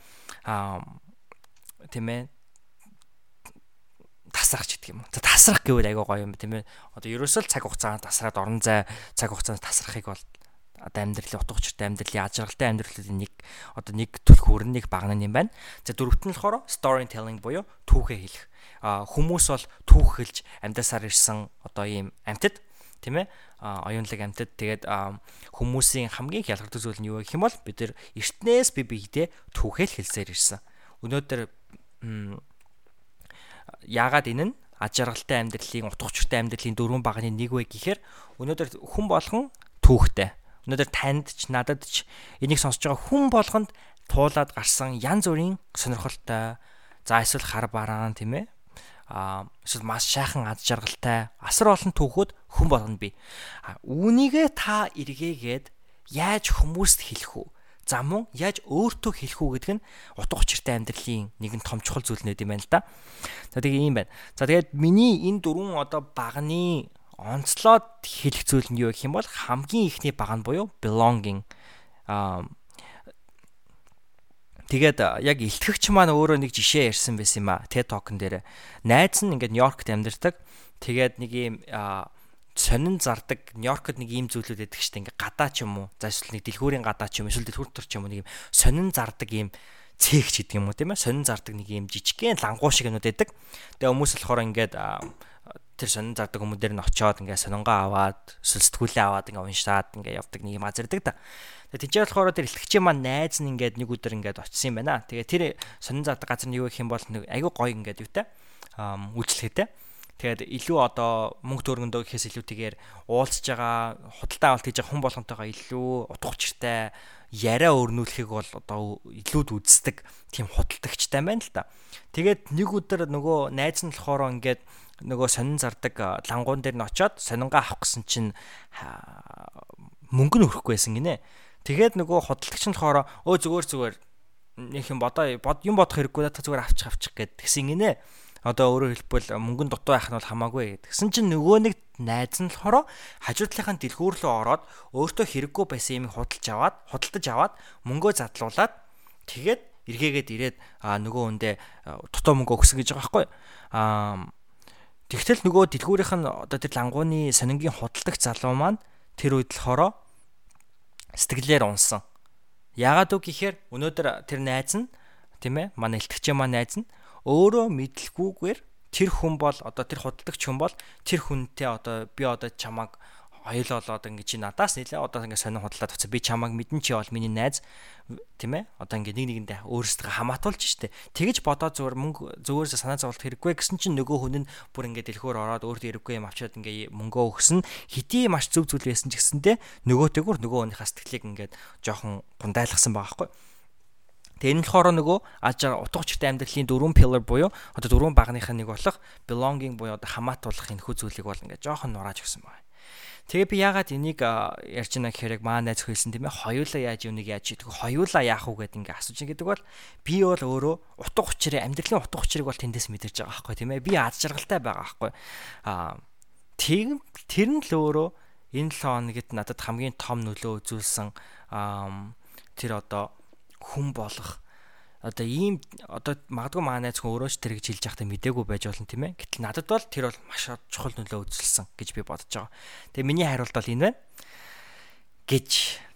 A: Аа тийм ээ тасрах гэдэг юм. За тасрах гэвэл айгаа гоё юм тийм ээ. Одоо ерөөсөө цаг хугацаанд тасраад орон зай цаг хугацаанд тасрахыг бол одоо амьдралын утга учиртай амьдралын ажиргалтай амьдралын нэг одоо нэг өрн нэг багнан юм байна. За дөрөвт нь болохоор storytelling буюу түүхээ хэлэх. А хүмүүс бол түүх хэлж амьдасаар ирсэн одоо ийм амьтад тийм ээ оюунлаг амьтад тэгээд хүмүүсийн хамгийн хялгардаг зүйл нь юу гэх юм бол бид нар эртнээс би биедээ түүхэл хэлсээр ирсэн. Өнөөдөр яагаад энэ нь аж аргалтай амьдралын утга учиртай амьдралын дөрвөн багны нэг вэ гэхээр өнөөдөр хүн болгон түүхтэй өнөөдөр танд ч надад ч энийг сонсож байгаа хүн болгонд туулаад гарсан янз бүрийн сонирхолтой за эсвэл хар бараан тийм ээ а эсвэл маш шайхан аз жаргалтай асар олон түүхүүд хүн болгонд бий. Үүнийгээ та эргээгээд яаж хүмүүст хэлэх үү? За мөн яаж өөртөө хэлэх үү гэдэг нь утга учиртай амьдралын нэгэн том чухал зүйл нэт юм байна л да. За тэгээ ийм байна. За тэгээд миний энэ дөрвөн одоо багны онцлоод хэлэх зүйл нь юу гэх юм бол хамгийн ихний баг нь буюу belonging аа Тэгээд яг илтгэгч маань өөрөө нэг жишээ ярьсан байсан юм а TED Talk-н дээр. Найз нь ингээд Нью-Йоркт амьдардаг. Тэгээд нэг юм сонин зардаг Нью-Йоркод нэг ийм зүйлүүд байдаг шүү дээ. Ингээд гадаа ч юм уу. За эсвэл нэг дэлгүүрийн гадаа ч юм эсвэл дэлгүүр төр ч юм уу нэг юм сонин зардаг ийм цэгч гэдэг юм уу тийм ээ. Сонин зардаг нэг ийм жижигхэн лангуу шиг юмуд байдаг. Тэгээд хүмүүс болохоор ингээд тэр сонин зардаг хүмүүс дээр нь очиод ингээ сонингоо аваад сэтгүүлээ аваад ингээ уншаад ингээ явдаг нэг юм азэрдэг да. Тэгээ тийч болохоор тэр илтгэгчийн маань найз нь ингээд нэг өдөр ингээд очисон юм байна. Тэгээ тэр сонин зардаг газар нь юу гэх юм бол нэг айгүй гоё ингээд юутай үйлчлэгээтэй. Тэгээд илүү одоо мөнгө төгрөгөндөө гэхээс илүүтэйгээр уулзж байгаа худалдаа авалт хийж байгаа хүн болгонтойгоо илүү утга учиртай яриа өрнүүлэхийг бол одоо илүүд үздэг тийм худалдагчтай байна л да. Тэгээд нэг өдөр нөгөө найз нь болохоор ингээд нөгөө сонин зардаг лангуун дээр нь очиод сонингаа авах гэсэн чинь мөнгө нь өрөхгүй байсан гинэ. Тэгээд нөгөө худалдагч нь болохоор өө зүгээр зүгээр нэг юм бодоо юм бодох хэрэггүй та зүгээр авчих авчих гэд тэгсэн гинэ. Одоо өөрөөр хэлбэл мөнгөн дутуу байх нь бол хамаагүй. Тэгсэн чинь нөгөө нэг найз нь болохоор хажуу талынхаа дэлгүүр рүү ороод өөртөө хэрэггүй байсан юм худалж аваад худалдаж аваад мөнгөө задлуулад тэгээд эргээгээд ирээд нөгөө хүндээ дутуу мөнгө өгсөн гэж байгаа байхгүй. Аа Тэгтэл нөгөө дэлгүүрийнх нь одоо тэр лангууны сонингийн худалдах залуу маань тэр үед болохоор сэтгэлээр унсан. Яагаад үг гэхээр өнөөдөр тэр найз нь тийм ээ манай илтгэгчээ маань найз нь өөрөө мэдлгүйгээр тэр хүн бол одоо тэр худалдагч хүн бол тэр хүнтэй одоо би одоо чамайг хоёул болоод ингээ чи надаас нэлээ одоо ингээ сонир худлаад буцаа би чамайг мэдэн чи бол миний найз тийм ээ? Одоо ингээ нэг нэгэндээ өөрсдөө хамаатуулж штэ. Тэгэж бодоод зүгээр мөнгө зөөрөөс санаа зовлт хэрэггүй гэсэн чинь нөгөө хүн нь бүр ингээ дэлгүүр ороод өөртөө хэрэггүй юм авчиад ингээ мөнгөө өгсөн. Хэдий маш зөв зүйл байсан ч гэсэндээ нөгөөтэйгүр нөгөө хүнийхээ сэтгэлийг ингээ жоохон гундайлгсан байгаа байхгүй Тэгээ энэ болохоор нөгөө ажаар утга учиртай амьдралын дөрвөн pillar буюу одоо дөрвөн багныхаа нэг болох belonging буюу одоо хамаатуулах энэ хүү зүйлийг бол ингээд жоохон нурааж өгсөн байна. Тэгээ би яагаад энийг ярьж байна гэхээр яг маа найз хэлсэн тийм ээ хоёулаа яаж юуныг яаж идэх хоёулаа яах уу гэдэг ингээд асууж байгаа гэдэг бол би бол өөрөө утга учирыг амьдралын утга учирыг бол тэндээс мэдэрч байгаа байхгүй тийм ээ би аз жаргалтай байгаа байхгүй аа тийм тэр нь л өөрөө энэ 7 хоногт надад хамгийн том нөлөө үзүүлсэн тэр одоо хүн болох одоо ийм одоо магадгүй маа найз хүн өөрөө ч тэр гэж хэлж байхдаа мдээгүй байж болно тийм ээ. Гэтэл надад бол тэр бол маш чухал нөлөө үзүүлсэн гэж би бодож байгаа. Тэгээ миний хариулт бол энэ байна. гэж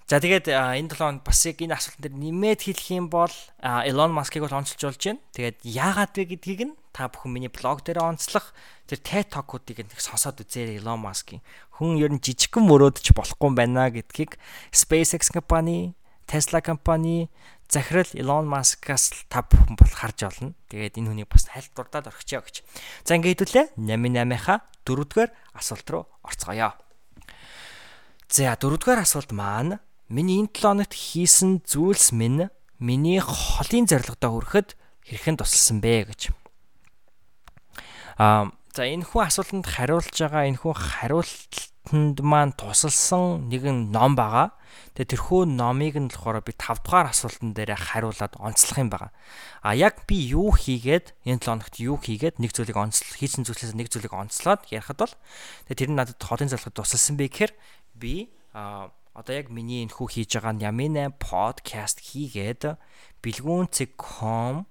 A: За тэгээд энэ 7 хонд бас яг энэ асуултан дээр нэмээд хэлэх юм бол Elon Musk-ыг бол онцлж болж байна. Тэгээд яагаад вэ гэдгийг нь та бүхэн миний блог дээр онцлох тэр TED Talk-уудыг нэг сонсоод үзээрэй Elon Musk-ийн. Хүн ер нь жижигхэн мөрөөдч болохгүй юм байна гэдгийг SpaceX компани Tesla компани захирал Elon Musk-аас та бүхэн бол харж олно. Тэгээд энэ хүнийг бас хайлт дурдаад орхичоо гэж. За ингээд хэдүүлээ 88-ийнхаа дөрөвдүгээр асуулт руу орцгоё. За дөрөвдүгээр асуулт маань миний энэ 7 хоногт хийсэн зүйлс минь миний холын зорилгодоо хүрэхэд хэрхэн тусалсан бэ гэж. Аа за энэ хүн асуултанд хариулж байгаа энэ хүн хариултанд маань тусалсан нэгэн ном байгаа. Тэгээ тэрхүү номыг нь болохоор би 5 дугаар асуултан дээр хариулаад онцлох юм байна. А яг би юу хийгээд энэ 7 хоногт юу хийгээд нэг зүйлийг онцлох хийсэн зүйлээс нэг зүйлийг онцлоод ярихад бол тэгээ тэр нь надад хоолын залхад тусалсан бэ гэхээр би а одоо яг миний энэ хүү хийж байгаа Ямин 8 подкаст хийгээд бэлгүүн.com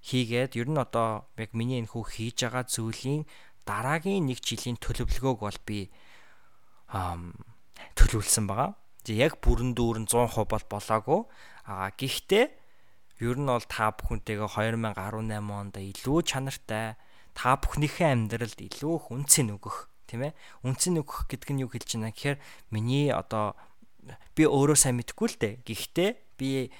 A: хийгээд ер нь одоо яг миний энэ хүү хийж байгаа зүйлийн дараагийн нэг жилийн төлөвлөгөөг бол би төлөвлөсөн байгаа яг бүрэн дүүрэн 100% бол болоогүй. Аа гэхдээ ер нь бол та бүхэнтэйгээ 2018 онд илүү чанартай та бүхнийхээ амьдралд илүү их үнцэн өгөх тийм ээ. Үнцэн өгөх гэдэг нь юу хэлж байна гэхээр миний одоо би өөрөө сайн мэдэхгүй л дээ. Гэхдээ би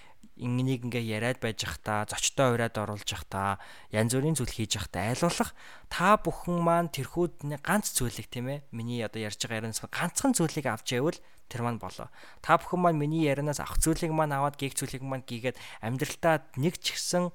A: ингэнийг ингээ яриад байж захта зочтой ураад оруулж захта янз бүрийн зүйл хийж захта айлуулах та бүхэн маань тэрхүүд ганц зүйлийг тийм ээ миний одоо ярьж байгаа ярианаас ганцхан зүйлийг авч яавал тэр маань болоо. Та бүхэн маань миний ярианаас авах зүйлийг маань аваад гээх зүйлийг маань гийгээд амьдралтаа нэг ч ихсэн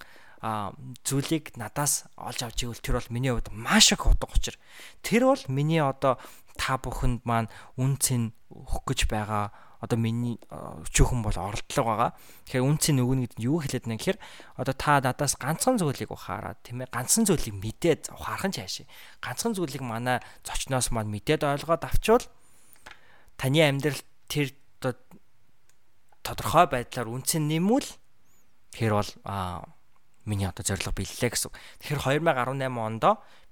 A: зүйлийг надаас олж авч ивэл тэр бол миний хувьд маш их утга учир. Тэр бол миний одоо та бүхэнд маань үн цэн өгөх гэж байгаа одоо миний өчөөхөн бол оролдлого байгаа. Тэгэхээр үн цэн өгнө гэдэг нь юу хэлээд байна гэхээр одоо та надаас ганцхан зүйлийг ухаарад тийм ээ ганцхан зүйлийг мэдээд ухаарах нь цаашаа. Ганцхан зүйлийг манай зочноос маань мэдээд ойлгоод авчвал таны амьдрал тэр тодорхой байдлаар үнцэн нэмвэл тэр бол миний одоо зорилго биеллээ гэсэн. Тэгэхээр 2018 онд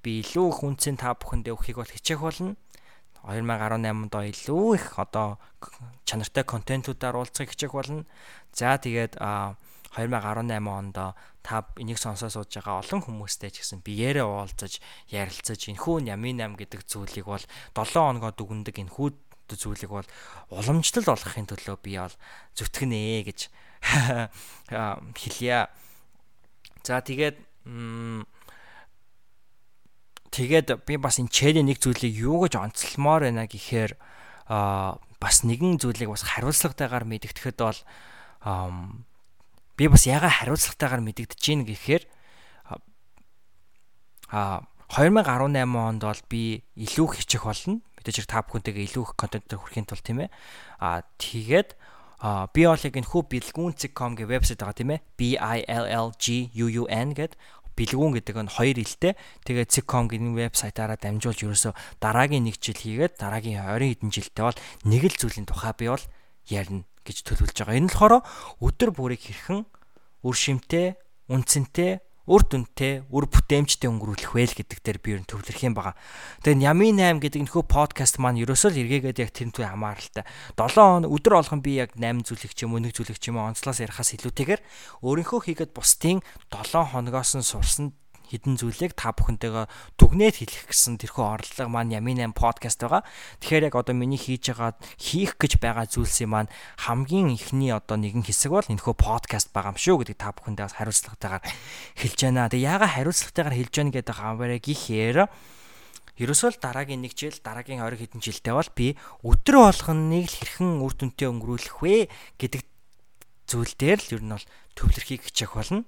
A: би илүү их үнцэн та бүхэндээ өгөхийг бол хичээх болно. 2018 онд илүү их одоо чанартай контентуудаар уулзахыг хичээх болно. За тэгээд 2018 онд та энийг сонсоо сууж байгаа олон хүмүүстэй ч гэсэн биеэрээ уулзаж ярилцаж энхүү Ямин 8 гэдэг зүйлийг бол 7 хоногоо дүгндэг энхүү зүйлийг бол уламжлал болгохын төлөө би бол зүтгэнэ гэж хэлье. За тэгээд тэгээд би бас энэ чэли нэг зүйлийг юу гэж онцлмоор байна гэхээр а бас нэгэн зүйлийг бас хариуцлагатайгаар мэдгэдэхэд бол би бас яга хариуцлагатайгаар мэдэгдэж гин гэхээр а 2018 онд бол би илүү хичээх болно мэдээж та бүхэнтэйгээ илүү их контентээр хүрэхийн тулд тийм ээ. Аа тэгээд а би бол яг энэ хүү бэлгүүн.com гэх вебсайт байгаа тийм ээ. B I L L G U U N гэд бэлгүүн гэдэг нь хоёр хэлтэй. Тэгээд .com гэдэг вебсайтаараа дамжуулж ерөөсө дараагийн нэг жил хийгээд дараагийн 20 хэдэн жилдээ бол нэг л зүйлийн тухай би бол ярина гэж төлөвлөж байгаа. Энэ болохоор өдөр бүрийг хэрхэн үр шимтэй, үнцэнтэй үр дүнтэй, үр бүтээмжтэй өнгөрүүлэх вэ гэдэг дээр би ер нь төвлөрөх юм байгаа. Тэгээд Ями 8 гэдэг нөхөө подкаст маань ерөөсөө л эргээгээд яг тэр төв хамааралтай. 7 хоног өдөр болгон би яг 8 зүйлэг ч юм уу, 1 зүйлэг ч юм уу онцлоос ярихаас илүүтэйгээр өөрийнхөө хийгээд бусдын 7 хоногоос нь сурсан хідэн зүйлийг та бүхэнтэйгээ дүгнээд хэлэх гэсэн тэрхүү орлого маань Ямин 8 подкаст байгаа. Тэгэхээр яг одоо миний хийж байгаа хийх гэж байгаа зүйлсийн маань хамгийн ихний одоо нэгэн хэсэг бол энэхүү подкаст байгаа юм шүү гэдэг та бүхэндээ бас хариуцлагатайгаар хэлж байна. Тэгээ яага хариуцлагатайгаар хэлж байна гэдэг хамаараа гихээр Ерөөсөө л дараагийн нэг жил, дараагийн 20 хэдэн жилдээ бол би өдөр болгоныг л хэрхэн үр дүнтэй өнгөрүүлэх вэ гэдэг зүйл дээр л ер нь бол төвлөрхийг хичээх болно.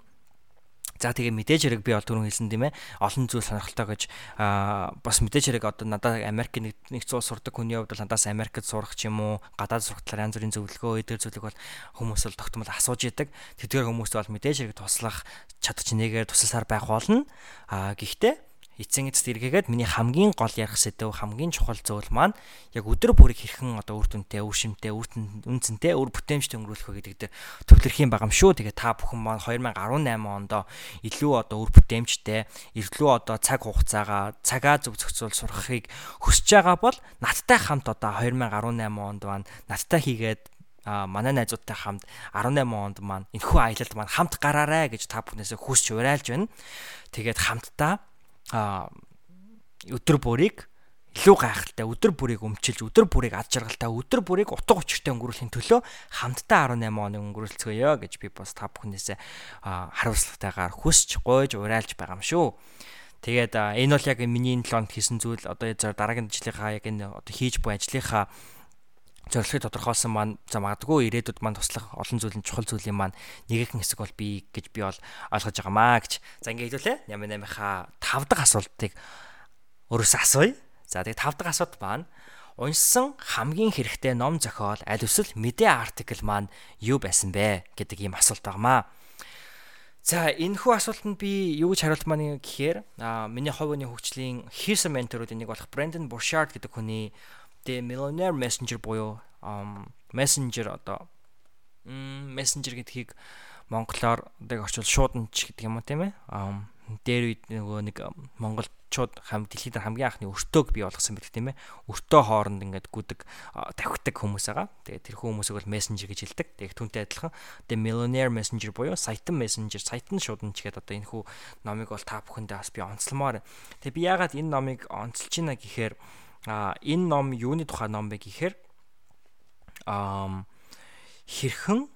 A: За тэгээ мэдээж хэрэг би бол түрүүн хэлсэн тийм ээ олон зүйл сонирхолтой гэж аа бас мэдээж хэрэг одоо надад Америк нэгдсэн улс сурдаг хүний хувьд бол надаас Америкт сурах ч юм уу гадаад сурах талаар янз бүрийн зөвлөгөө эдгээр зүйлийг бол хүмүүс бол тогтмол асууж идэг. Тэдгээр хүмүүст бол мэдээж хэрэг туслах чадчих нэгээр тусалсаар байх болно. Аа гэхдээ эцсийн эцэст эргээгээд миний хамгийн гол ярих сэдв хамгийн чухал зүйл маань яг өдөр бүрийг хэрхэн одоо үр дүнтэй, үр шимтэй, үр үнцэнтэй, үр бүтээмжтэй өнгөрүүлэх вэ гэдэг дээр төвлөрөх юм байгаа юм шүү. Тэгээ та бүхэн маань 2018 онд илүү одоо үр бүтээмжтэй, илүү одоо цаг хугацаагаа цагаа зөв зохицуул сурахыг хүсэж байгаа бол надтай хамт одоо 2018 онд маань надтай хийгээд манай найзуудтай хамт 18 онд маань энэхүү аялалд маань хамт гараарай гэж та бүхнээсээ хүсч урайлж байна. Тэгээд хамтдаа а өдөр бүрийг илүү гайхалтай өдөр бүрийг өмчилж өдөр бүрийг ад жаргалтай өдөр бүрийг утга учиртай өнгөрүүлэхийн төлөө хамтдаа 18 оны өнгөрүүлцгээе гэж би бас та бүхнээсээ хариуцлагатайгаар хүсч гойж урайлж байгаа юм шүү. Тэгээд энэ бол яг миний энэ 7 хоногт хийсэн зүйл одоо дараагийн жилийнхаа яг энэ одоо хийж буй ажлынхаа зорилгыг тодорхойлсон маань за магадгүй ирээдүйд маань туслах олон зүйлийн чухал зүйлийн маань нэгэн хэсэг бол би гэж би бол ойлгож байгаамаа гэж. За ингээ хэлүүлээ. Нямын 8-ийнхаа 5 дахь асуултыг өөрөөсөө асууя. За тэгээ 5 дахь асуулт маань уншсан хамгийн хэрэгтэй ном зохиол аль эсвэл мэдээ артикл маань юу байсан бэ гэдэг ийм асуулт байгаамаа. За энэ хүү асуултанд би юу гэж хариулмаа гэхээр а миний ховны хөгжлийн хийсэн менторуудын нэг болох Brandon Burchard гэдэг хүний The Millionaire Messenger буюу Messenger одоо Messenger гэдгийг монголоор одоо орчвол шууданч гэдэг юм уу тийм ээ. Дээр үед нөгөө нэг монголчууд хам дэлхийд хамгийн анхны өртөөг бий болгосон байдаг тийм ээ. Өртөө хооронд ингээд гүдэг тавхитаг хүмүүс байгаа. Тэгээд тэр хүмүүсийг бол Messenger гэж хэлдэг. Тэгээд түүнтэй адилхан The Millionaire Messenger буюу саятан Messenger, саятан шууданч гэдэг одоо энэ хүү номыг бол та бүхэндээ бас би онцлмоор. Тэгээд би яагаад энэ номыг онцолж байна гэхээр а энэ ном юуны тухай ном бэ гэхээр а хэрхэн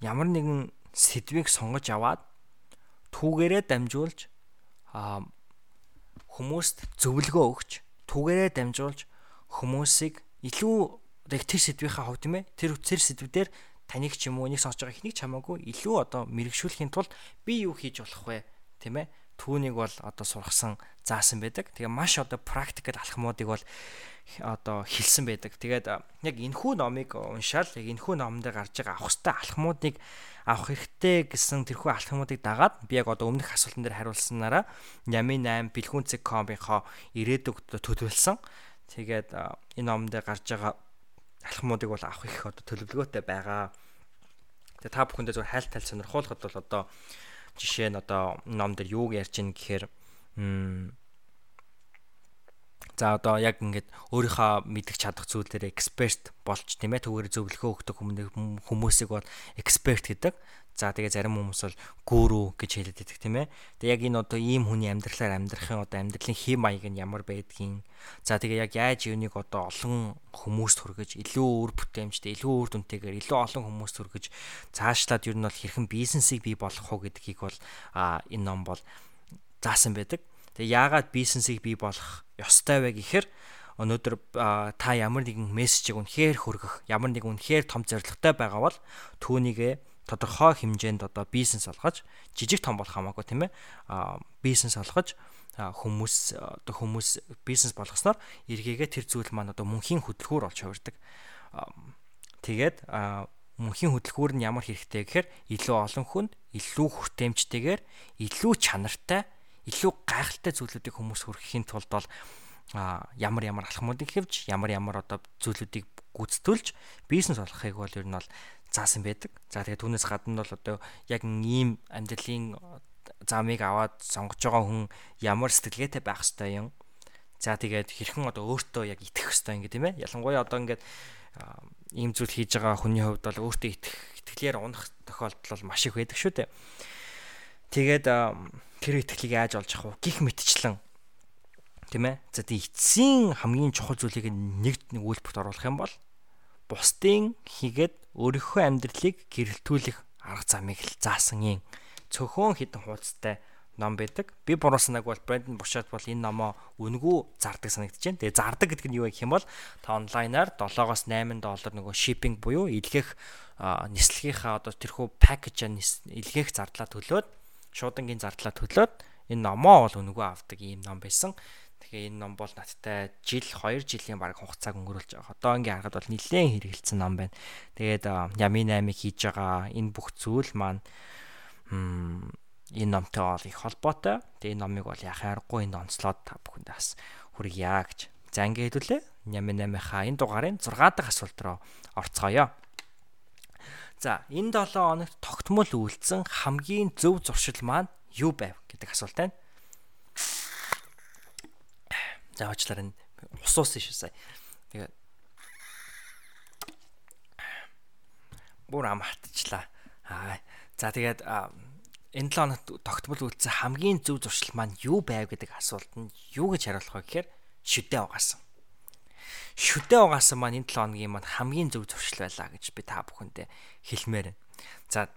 A: ямар нэгэн сэдвийг сонгож аваад түүгээрээ дамжуулж хүмүүст зөвлөгөө өгч түүгээрээ дамжуулж хүмүүсийг илүү яг тэр сэдвийнхаа хувьд тийм ээ тэр тэр сэдвээр таныг ч юм уу нэг сонсож байгаа ихнийг чамаагүй илүү одоо мэрэгшүүлэхийн тулд би юу хийж болох вэ тийм ээ түүнийг бол одоо сургасан заасан байдаг. Тэгээ маш одоо практикал алхмуудыг бол одоо хэлсэн байдаг. Тэгээд яг энэхүү номыг уншаал яг энэхүү номдэр гарч байгаа авах хэвээр алхмуудыг авах хэрэгтэй гэсэн тэрхүү алхмуудыг дагаад би яг одоо өмнөх асуултан дээр хариулсанараа Ями 8 бэлгүүнцэг.com-ийнхоо ирээдүгт төлөвлөсөн. Тэгээд энэ номдэр гарч байгаа алхмуудыг бол авах их одоо төлөвлөгөөтэй байгаа. Тэгээ та бүхэндээ зөв хайл тайл сонирхуулахад бол одоо жишээ нь одоо ном дээр юуг ярьж ийн гэхээр За одоо яг ингээд өөрийнхөө мэдих чадах зүйлээр эксперт болж тийм ээ түүгээр зөвлөгөө өгдөг хүмүүсийг бол эксперт гэдэг. За тэгээ зарим хүмүүс бол гүрүү гэж хэлээд байдаг тийм ээ. Тэгээ яг энэ одоо ийм хүний амьдралаар амьдрахын одоо амьдралын хэм маяг нь ямар байдгийг. За тэгээ яг яаж юуныг одоо олон хүмүүст хүргэж илүү өөр бүтээмжтэй, илүү өөр дүнтэйгээр илүү олон хүмүүст хүргэж цаашлаад ер нь бол хэрхэн бизнесийг бий болгох уу гэдгийг бол энэ ном бол заасан байдаг. Тэгээ яагаад бизнесийг бий болгох ёстой вэ гэхээр өнөөдөр та ямар нэгэн мессежийг үнэхээр хүргэх, ямар нэгэн үнэхээр том зорилготой байгаа бол түүнийгээ тодорхой хэмжээнд одоо бизнес олгож жижиг том болох хамаагүй тийм ээ бизнес олгож хүмүүс одоо хүмүүс бизнес болгосноор эргээгээ тэр зүйл маань одоо мөнхийн хөдөлгүүр болж хувирдаг. Тэгээд мөнхийн хөдөлгүүр нь ямар хэрэгтэй гэхээр илүү олон хүнд илүү хүртээмжтэйгээр илүү чанартай илүү гайхалтай зүйлүүдийг хүмүүс хүргэхийн тулд бол ямар ямар алхмуудыг хэвж ямар ямар одоо зүйлүүдийг гүйцэтгүүлж бизнес олохыг бол ер нь бол заасан байдаг. За тэгээ түүнээс гадна бол одоо яг ийм амьдралын замыг аваад сонгож байгаа хүн ямар сэтгэлгээтэй байх ёстой юм. За тэгээд хэрхэн одоо өөртөө яг итгэх ёстой ингэ тийм ээ. Ялангуяа одоо ингээд ийм зүйл хийж байгаа хүний хувьд бол өөртөө итгэх итгэлээр унах тохиолдол бол маш их байдаг шүү дээ. Тэгээд тэр итгэлийг яаж олж авах вэ? Гих мэтчлэн тийм ээ. За тийм эцсийн хамгийн чухал зүйлийг нэг нэг үйлдэлд оруулах юм бол бусдын хийгээд өөрийнхөө амьдралыг гэрэлтүүлэх арга замыг л заасан юм. Цөөхөн хідэн хуудастай ном байдаг. Би буруу санааг бол Брэндон Бушат бол энэ номоо үнгүү зардаг санагдаж байна. Тэгээ зардаг гэдэг нь юу гэх юм бол та онлайнаар 7-оос 8 доллар нөгөө шиппинг буюу илгээх нислэгийнхаа одоо тэрхүү пакэж илгээх зардлаа төлөөд шуудангийн зардлаа төлөөд энэ номоо бол үнгүү авдаг ийм ном байсан. Тэгэхээр энэ ном бол надтай жил 2 жилийн баг хугацааг өнгөрүүлж байгаа. Одоо ингээ харахад бол нэлээд хэрэгэлсэн ном байна. Тэгээд ями 8-ыг хийж байгаа энэ бүх зүйл маань энэ номтой бол их холбоотой. Тэгээ энэ номыг бол яхаа аргагүй энэ онцлоод та бүхэндээ бас хүргье гэж. За ингээ хэлүүлээ. Нями 8-ийнхаа энэ дугаарын 6 дахь асуулт руу орцгоё. За энэ 7 хоногт тогтмол үйлдсэн хамгийн зөв зуршил маань юу байв гэдэг асуулт байна. За уучлаарай ус уусан шүү сая. Тэгээд бүр ам хатчихлаа. Аа. За тэгээд энэ 7 хоногт тогтмол үйлдсэн хамгийн зөв зуршил маань юу байв гэдэг асуулт нь юу гэж хариулах вэ гэхээр шүдэ угаасан. Шүдэ угаасан маань энэ 7 хоногийн маань хамгийн зөв зуршил байлаа гэж би та бүхэндээ хэлмээр байна. За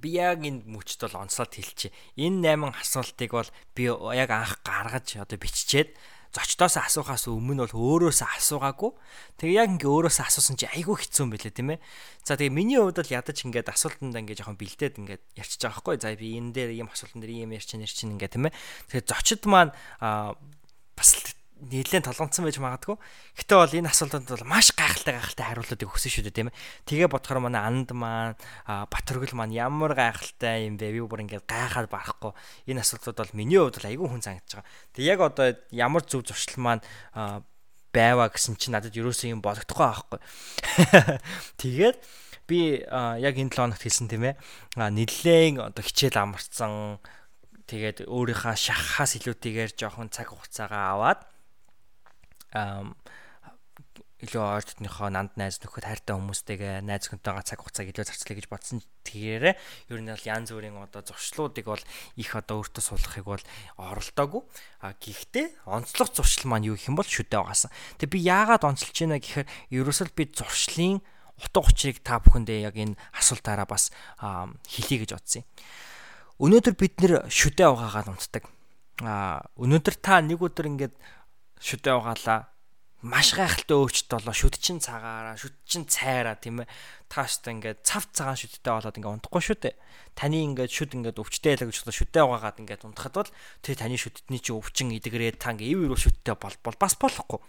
A: би яг энэ мөчд бол онцлоод хэлчихье. Энэ 8 асуултыг бол би яг анх гаргаж одоо биччихээд зочдоос асуухаас өмнө бол өөрөөсөө асуугаагүй. Тэгээ яг ингээ өөрөөсөө асуусан чи айгүй хэцүү юм билээ тийм ээ. За тэгээ миний хувьд бол ядаж ингээд асуултанд ингээ жоохон бэлдээд ингээд ярьчих байгаа байхгүй. За би энэ дээр ийм асуултан дээр ийм ярьчин ярьчин ингээ тийм ээ. Тэгээ зочид маань бас нэлээд толгомцсон байж магадгүй. Гэтэ бол энэ асуултанд бол маш гайхалтай гайхалтай хариултыг өгсөн шүү дээ тийм ээ. Тэгээ бодохоор манай анд маань Батөргөл маань ямар гайхалтай юм бэ? Би бүр ингээд гайхаад барахгүй. Энэ асуултууд бол миний хувьд айгүй хүн санагдаж байгаа. Тэг яг одоо ямар зөв зуршил маань байваа гэсэн чинь надад ерөөсөө юм бодогдохгүй байхгүй. Тэгээд би яг энэ 7 хоногт хэлсэн тийм ээ. Нилээн одоо хичээл амарсан тэгээд өөрийнхөө шахахаас илүүтэйгээр жоохон цаг хугацаагаа аваад илүү ойртныхоо нанд найз нөхөд хайртай хүмүүстэйгээ найз хүнтэйгээ цаг хугацааг илүү зарцлаа гэж бодсон. тэгээрээ ер нь бол янз бүрийн одоо зуршлуудыг бол их одоо өөртөө суулгахыг бол оролдоогүй. А гэхдээ онцлог зуршил маань юу гэх юм бол шүдэ угаасан. Тэг би яагаад онцолж байна гэхээр ерөөсөл би зуршлын утга учирыг та бүхэндээ яг энэ асуултаараа бас хэлье гэж бодсон юм. Өнөөдөр бид нэр шүдэ угаагаад унтдаг. А өнөөдөр та нэг өдөр ингээд шүдэ угаалаа маш гайхалтай өвчт болоо шүдчин цагаараа шүдчин цайраа тийм ээ тааштай ингээд цав цагаан шүдтэй болоод ингээд унтахгүй шүү дээ таны ингээд шүд ингээд өвчтэй ялаа гэж бодоод шүдэ угаагаад ингээд унтахад бол тэр таны шүдтний чи өвчин идэгрээд та ингээд ив ирүү шүдтэй бол бол бас болохгүй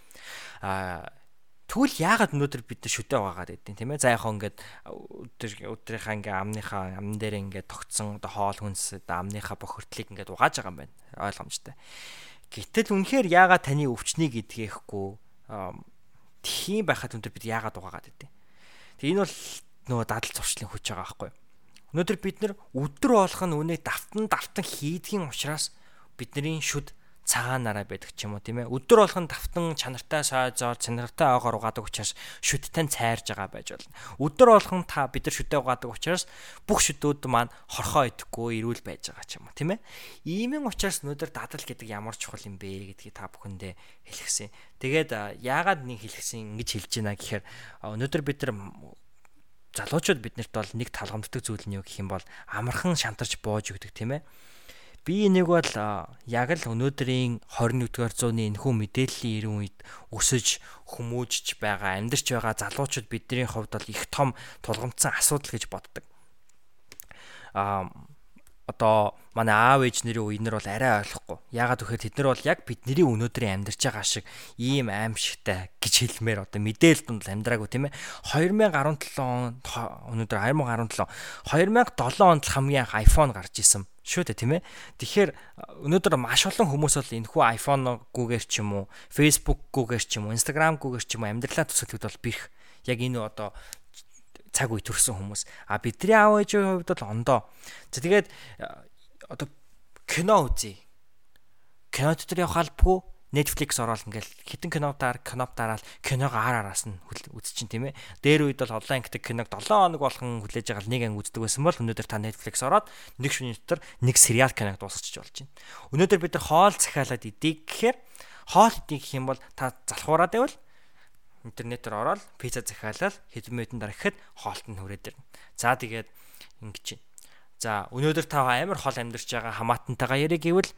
A: а Тэгвэл яагаад өнөөдөр бид нар шүдэ угаагаад байдیں۔ тийм ээ. За яг ингээд өдөр өдрийнхаа ингээ амныхаа амн дээр ингээ тогтсон одоо хоол хүнс амныхаа бохирдлыг ингээ угааж байгаа юм байна. Ойлгомжтой. Гэтэл үнэхээр яагаад таны өвчнийг идгээхгүй тийм байхад өндөр бид яагаад угаагаад байдیں۔ Тэг энэ бол нөгөө дадал зуршлын хүч байгаа байхгүй. Өнөөдөр бид нар өдөр болгон үнэ давтан давтан хийдгийн учраас бидний шүд цагаанаараа байдаг ч юм уу тийм ээ. Өдөр болгон давтан чанартай сойзоор чанартай оогоор угаадаг учраас шүдтэн цайрж байгаа байж болно. Өдөр болгон та бид нар шүдээ угаадаг учраас бүх шүдүүд маань хорхоо идэхгүй эрүүл байж байгаа ч юм уу тийм ээ. Иймэн учраас өнөөдөр дадал гэдэг ямар чухал юм бэ гэдгийг та бүхэндээ хэлгэсэн. Тэгээд яагаад нэг хэлгэсэн ингэж хэлж байна гэхээр өнөөдөр бид нар залуучууд биднэрт бол нэг талгамддаг зүйл нь юу гэх юм бол амархан шантарч бууж өгдөг тийм ээ Би нэг бол яг л өнөөдрийн 21-р зууны энэхүү мэдээллийн ирэн үед өсөж хүмүүжж байгаа амьдарч байгаа залуучууд бидний хувьд бол их том тулгамдсан асуудал гэж боддог. Аа одоо манай аав ээж нарын үеийнэр бол арай ойлгохгүй. Яагаад гэхээр тэд нар бол яг бидний өнөөдрийн амьдарч байгаа шиг ийм аимшигтай гэж хэлмээр одоо мэдээлэл дунд амьдраагүй тийм ээ. 2017 он өнөөдөр 2017 2007 онд хамгийн анх iPhone гарч исэн шүү дээ тийм ээ. Тэгэхээр өнөөдөр маш олон хүмүүс бол энэхүү iPhone-гүйгээр ч юм уу, Facebook-гүйгээр ч юм уу, Instagram-гүйгээр ч юм уу амьдралаа төсөөлөхөд бол бэрх. Яг энэ одоо цаг үе төрсэн хүмүүс. А бидний аав ээжийн хувьд бол ондоо. За тэгээд одоо кино үзье. Кино дотор явах албагүй, Netflix ороод ингээл хитэн кинодаар киноп дараал киногоо ар араас нь үзчихин тийм ээ. Дээр үед бол олон ангитай киног 7 хоног болгон хүлээж байгаа нэг анги үздэг байсан бол өнөөдөр та Netflix ороод нэг шөнийн дотор нэг сериал киног дуусгачих болж байна. Өнөөдөр бид хоол захиалаад идэв гэхээр хоол идэв гэх юм бол та залхуураад байвал интернетээр ороод пицца захиалаад хэдэн минутын дараа гэхэд хоолт нь хүрээд ирнэ. За тэгээд ингэж. За өнөөдөр та амар хол амьдарч байгаа хамаатантайгаа яриг гэвэл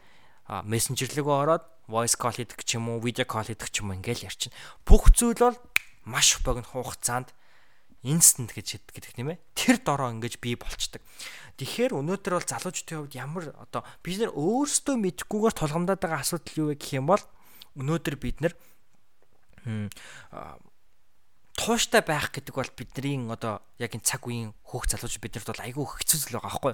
A: мессенжер рүүгээ ороод voice call хийдэг ч юм уу, video call хийдэг ч юм уу ингээл ярьчин. Бүх зүйл бол маш богино хугацаанд instant гэж хэлдэг тийм ээ. Тэр дороо ингэж бий болчдөг. Тэгэхээр өнөөдөр бол залуучдын хувьд ямар одоо бид нэр өөрсдөө мэдхгүйгээр тулгамдаад байгаа асуудал юу вэ гэх юм бол өнөөдөр бид нэр тууштай байх гэдэг бол бидний одоо яг энэ цаг үеийн хөөх залууч биднэрт бол айгүй хэцүү зүйл байгаа байхгүй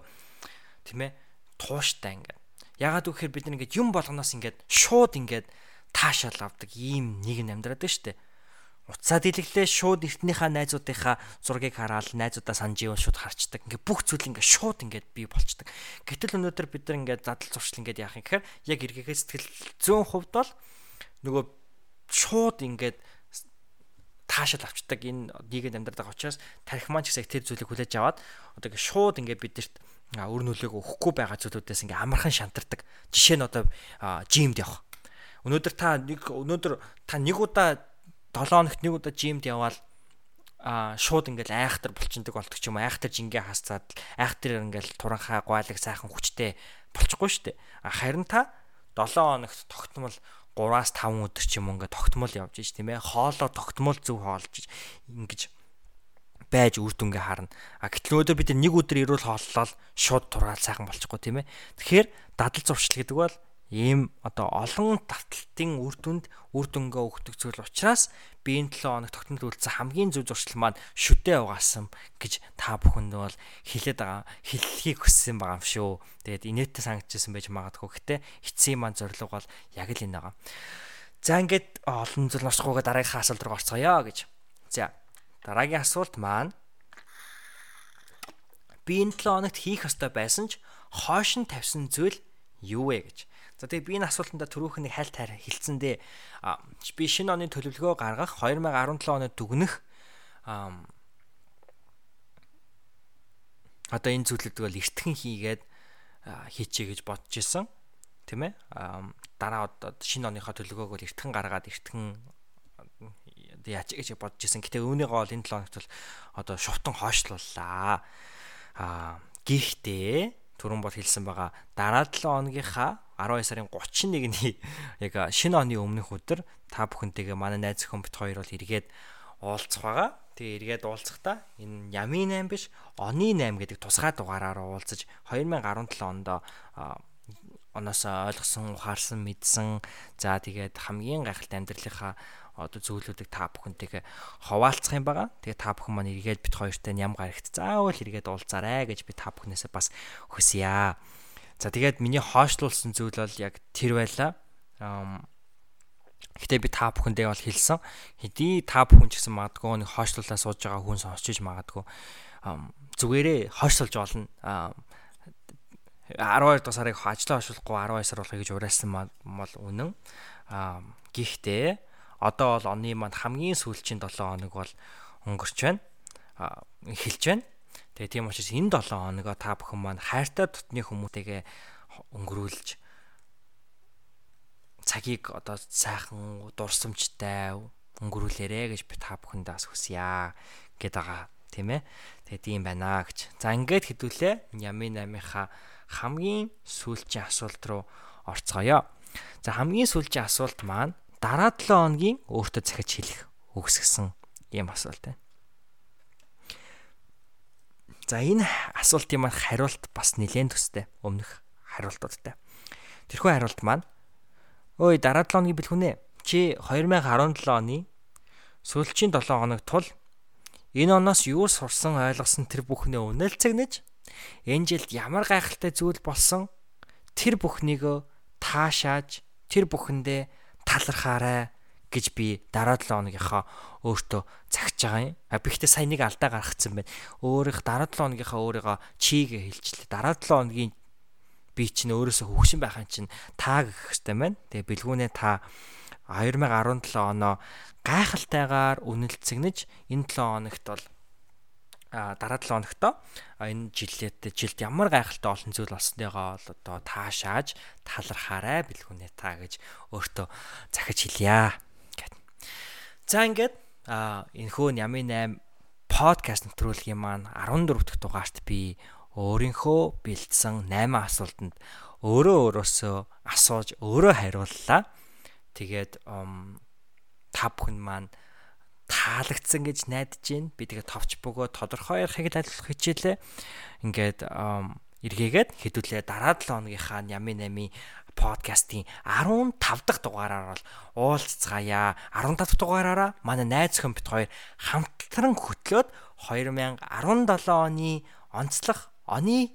A: тийм ээ тууштай ингээд Ягаад гэвэл бид ингээд юм болгоноос ингээд шууд ингээд таашаал авдаг ийм нэг нь амьдраад байна шүү дээ. Уцаа дэлгэлээ шууд эртнийхээ найзуудынхаа зургийг хараад найзуудаа санаж ивэл шууд харцдаг. Ингээ бүх зүйл ингээ шууд ингээ бий болчдаг. Гэтэл өнөөдөр бид нар ингээ задал зуршил ингээ яах юм гэхээр яг эргээгээ сэтгэл зүүн хувьд бол нөгөө шууд ингээ таашаал авчдаг энэ нийгэм амьдраад байгаа учраас тарих маань ч гэсэн тэр зүйлийг хүлээж аваад одоо ингээ шууд ингээ бидэрт өр нөлөөг өгөхгүй байгаа зүйлүүдээс ингээ амархан шантардаг. Жишээ нь одоо жимд явах. Өнөөдөр та нэг өнөөдөр та нэг удаа 7 хоногт нэг удаа жимд яваал а шууд ингээл айхтар болчиндаг болдог ч юм айхтар жингээ хасцаад айхтар ингээл туранхаа гуайлаг сайхан хүчтэй болчихгүй шүү дээ. Харин та 7 хоногт тогтмол 3-аас 5 өдөр ч юм ингээд тогтмол явж иж тийм ээ хоолоо тогтмол зөв хоолж ингэж байж үр дүнгээ харна. А гэтэл өөдөө бид нэг өдөр ирүүл хооллол шууд тураал сайхан болчихгүй тийм ээ. Тэгэхээр дадал зуршил гэдэг бол ийм одоо олон таталтын үр дүнд үр дүнгээ өгдөг зүйл учраас би энэ 7 хоног тогтмол үйлцэн хамгийн зөв зуршил маань шүдэ угаасан гэж та бүхэнд бол хэлээд байгаа хэлхийг хүссэн байгаа юм шүү. Тэгээд инээдтэй санагдчихсан байж магадгүй. Гэтэ эцсийн маань зорилго бол яг л энэ байгаа. За ингээд олон зүйл орсохгүйгээ дараагийнхаа асуулт руу орцгоё гэж. За Дараагийн асуулт маань. Би энэ 7 хоногт хийх ёстой байсан ч хоош нь тавьсан зүйл юу вэ гэж. За тэгээ би энэ асуултанда түрүүхэн нэг хайлт хайр хэлцэндээ би шинэ оны төлөвлөгөө гаргах 2017 онд дүгнэх одоо энэ зүйлүүд бол эртхэн хийгээд хийчихье гэж бодож исэн. Тийм ээ дараа одоо шинэ оныхоо төлөвлөгөөг бол эртхэн гаргаад эртхэн яач гэж бодож исэн. Гэтэ үүнийгөө бол энэ 7 хоногт бол одоо шувтан хойшлууллаа. Аа гэхдээ түрүүн бол хэлсэн байгаа дараа 7 хоногийнхаа 12 сарын 31-ний яг шинэ оны өмнөх өдөр та бүхэнтэйгээ манай найз зөвхөн бит хоёр бол эргээд уулзах байгаа. Тэгээ эргээд уулзахдаа энэ Ями 8 биш Оны 8 гэдэг тусгай дугаараар уулзаж 2017 онд оноос ойлгосон, ухаарсан, мэдсэн за тэгээд хамгийн гайхалтай амьдралынхаа одоо зөвлөдүүдийг та бүхэнтэйгээ хуваалцах юм байгаа. Тэгээ та бүхэн маань эргээд бит хоёртой ням гарагт заавал эргээд уулзаарай гэж би та бүхнээсээ бас хүсье. За тэгээд миний хоошлуулсан зүйл бол яг тэр байлаа. Гэтэ би та бүхэндээ бол хэлсэн. Хэдий та бүхэн ч гэсэн магадгүй нэг хоошлуулаа сууж байгаа хүн сонсчиж магадгүй зүгээрээ хойшлуулж болно. 12 дугаар сарыг ажлаа хойшлуулахгүй 12 сар болохыг гэж уриалсан мал үнэн. Гэхдээ одоо бол оны манд хамгийн сүүлчийн 7 хоног бол өнгөрч байна. эхэлж байна. Тэгээ тийм учраас энэ 7 хоногоо та бүхэн маань хайртай дотны хүмүүстэйгээ өнгөрүүлж цагийг одоо сайхан дурсамжтай өнгөрүүлээрэ гэж би та бүхэндээ бас хүсье гэд байгаа тийм ээ. Тэгээ тийм байна гэж. За ингээд хэдүүлээ Ями 8-ынхаа хамгийн сүүлчийн асуулт руу орцгоё. За хамгийн сүүлчийн асуулт маань дараа 7 хоногийн өөртөө захиж хэлэх өгсгсөн ийм асуулт байна. За энэ асуултын маань хариулт бас нэлээд төстэй өмнөх хариултуудтай. Тэрхүү хариулт маань өөй дараа 7 хоногийн бэлгүнэ. Чи 2017 оны сүүлчийн 7 хоног тул энэ оноос юу сурсан ойлгосон тэр бүхнээ үнэлцэгнэж энэ жилд ямар гайхалтай зүйл болсон тэр бүхнийг таашааж тэр бүхэндээ талархаарай гэж би дараа 7 хоногийнхоо өөртөө цагж байгаа юм. А би ихтэй сайн нэг алдаа гаргацсан байна. Өөрийнх дараа 7 хоногийнхоо өөрийгөө чигээ хэлчихлээ. Дараа 7 хоногийн би чинь өөрөөсөө хөвгшин байхын чинь та гэх хэвээр байна. Тэгээ бэлгүүнээ та 2017 оноо гайхалтайгаар үнэлцэгнэж энэ 7 хоногт бол дараа 7 хоногт энэ жилээд жилд ямар гайхалтай олон зүйл болсныгоо бол одоо таашааж талархаарай бэлгүүнээ та гэж өөртөө захиж хэлье гэд. За ингээд а энэхүү Ямын 8 подкаст нэвтрүүлгийн маань 14 дахь дугаарт би өөрийнхөө бэлдсэн 8 асуултанд өөрөө өөрөөсөө асууж өөрөө хариуллаа. Тэгээд та бүхэн маань таалагдсан гэж найдаж байна. Би тэгээ товч бөгөө тодорхой ярихыг л ойлгох хичээлээ. Ингээд эргээгээд хэдүүлээ дараа 7 хоногийнхаа Ями 8 подкастын 15 дахь дугаараар бол уулзцгаая. 15 дахь дугаараараа манай найз өхөн бит хоёр хамтран хөтлөөд 2017 оны онцлог оны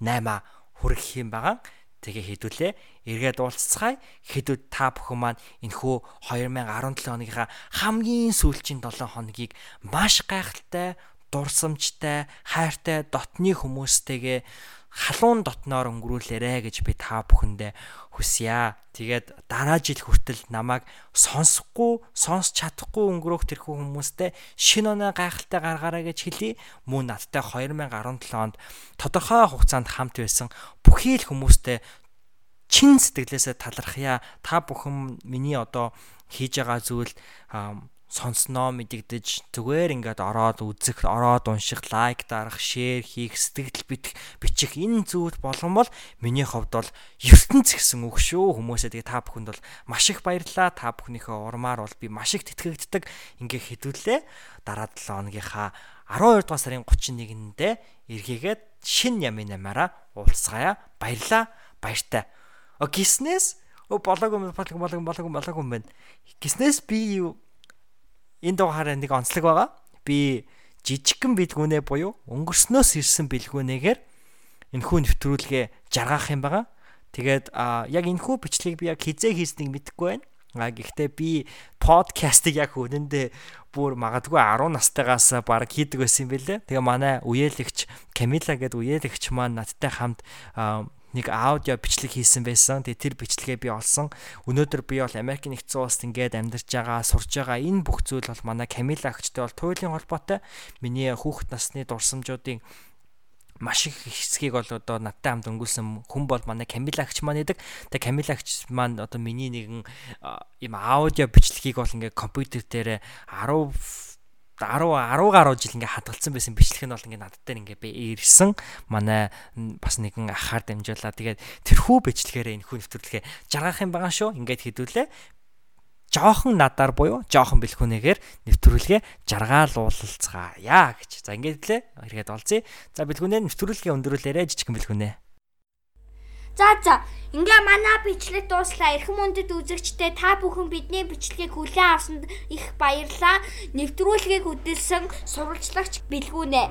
A: 8 хүрэх юм байгаа. Тэгээ хэдүүлээ эргээд уулзцгаая. Хэдүүд та бүхэн маань энэхүү 2017 оныхаа хамгийн сүүлчийн 7 хоногийг маш гайхалтай, дурсамжтай, хайртай дотны хүмүүстэйгээ халуун дотноор өнгөрүүлээрэ гэж би та бүхэндээ хүсье. Тэгээд дараа жил хүртэл намайг сонсохгүй, сонсч чадахгүй өнгөрөөх тэрхүү хүмүүстэй шинэ оноо гайхалтай гаргаарай гэж хэлье. Мөн надтай 2017 онд тодорхой хугацаанд хамт байсан бүхий л хүмүүстэй чин сэтгэлээсээ талархъя. Та бүхэн миний одоо хийж байгаа зүйл сонсноо мэдэгдэж зүгээр ингээд ороод үзэх, ороод унших, лайк дарах, шеэр хийх, сэтгэл битэх, бичих энэ зүйл болгон бол миний хувьд бол ертөнц гэсэн үг шүү. Хүмүүсээ тэгээ та бүхэнд бол маш их баярлалаа. Та бүхнийхээ урмаар бол би маш их тэтгэгддэг. Ингээ хэдүүлээ. Дараа 7 хоногийнхаа 12 дугаар сарын 31-нд эргээгээд шин ямын намаараа уулзгаая. Баярлаа. Баяртай. Гиснээс болоогүй болоогүй болоогүй болоогүй болоогүй юм байна. Гиснээс би юу энэ дугаараа нэг онцлог байгаа. Би жижигхэн бэлгүүнээ буюу өнгөрснөөс ирсэн бэлгүүнээгээр энэхүү нэвтрүүлгээ жаргах юм байгаа. Тэгээд яг энэхүү бичлэгийг би яг хизээ хийснийг мэдэхгүй байна. А гэхдээ би подкастыг яг үнэндээ бүр магадгүй 10 настайгаас баг хийдэг байсан юм бэлээ. Тэгээ манай үеэлэгч Камила гэдэг үеэлэгч маань надтай хамт нэг аудио бичлэг хийсэн байсан. Тэгээ тэр бичлэгээ би олсон. Өнөөдөр би бол Америк нэгдсэн улсад ингээд амьдарч байгаа, сурж байгаа энэ бүх зүйл бол манай Камила агчтай бол туйлын холбоотой. Миний хүүхэд насны дурсамжуудын маш их хэсгийг бол одоо надтай хамт өнгөрсөн хүн бол манай Камила агч маань идэг. Тэгээ Камила агч маань одоо миний нэгэн ийм аудио бичлэгийг бол ингээд компьютер дээр 10 10 10 гаруй жил ингээ хадгалсан байсан бичлэг нь бол ингээ надад дээр ингээ би ирсэн манай бас нэгэн ахаар дамжуулаа тэгээд тэрхүү бичлэгээрээ энэ хүн нэвтрүүлгээ жаргах юм байгаа шүү ингээд хэдүүлээ жоохон надаар буюу жоохон бэлхүүнээгээр нэвтрүүлгээ жаргаал уулалцгаая гэж. За ингээд лээ. Хэрэгэд олзъя. За бэлхүүнээ нэвтрүүлгээ өндөрлөөрэй жижигхэн бэлхүүнээ.
B: За за ингээ манай бичлэг дууслаа. Эрхэм үндэд үзэгчтэй та бүхэн бидний бичлэгийг хүлээн авсанд их баярлалаа. Нэвтрүүлгийг хөдөлсөн сурвалжлагч бэлгүүнэ.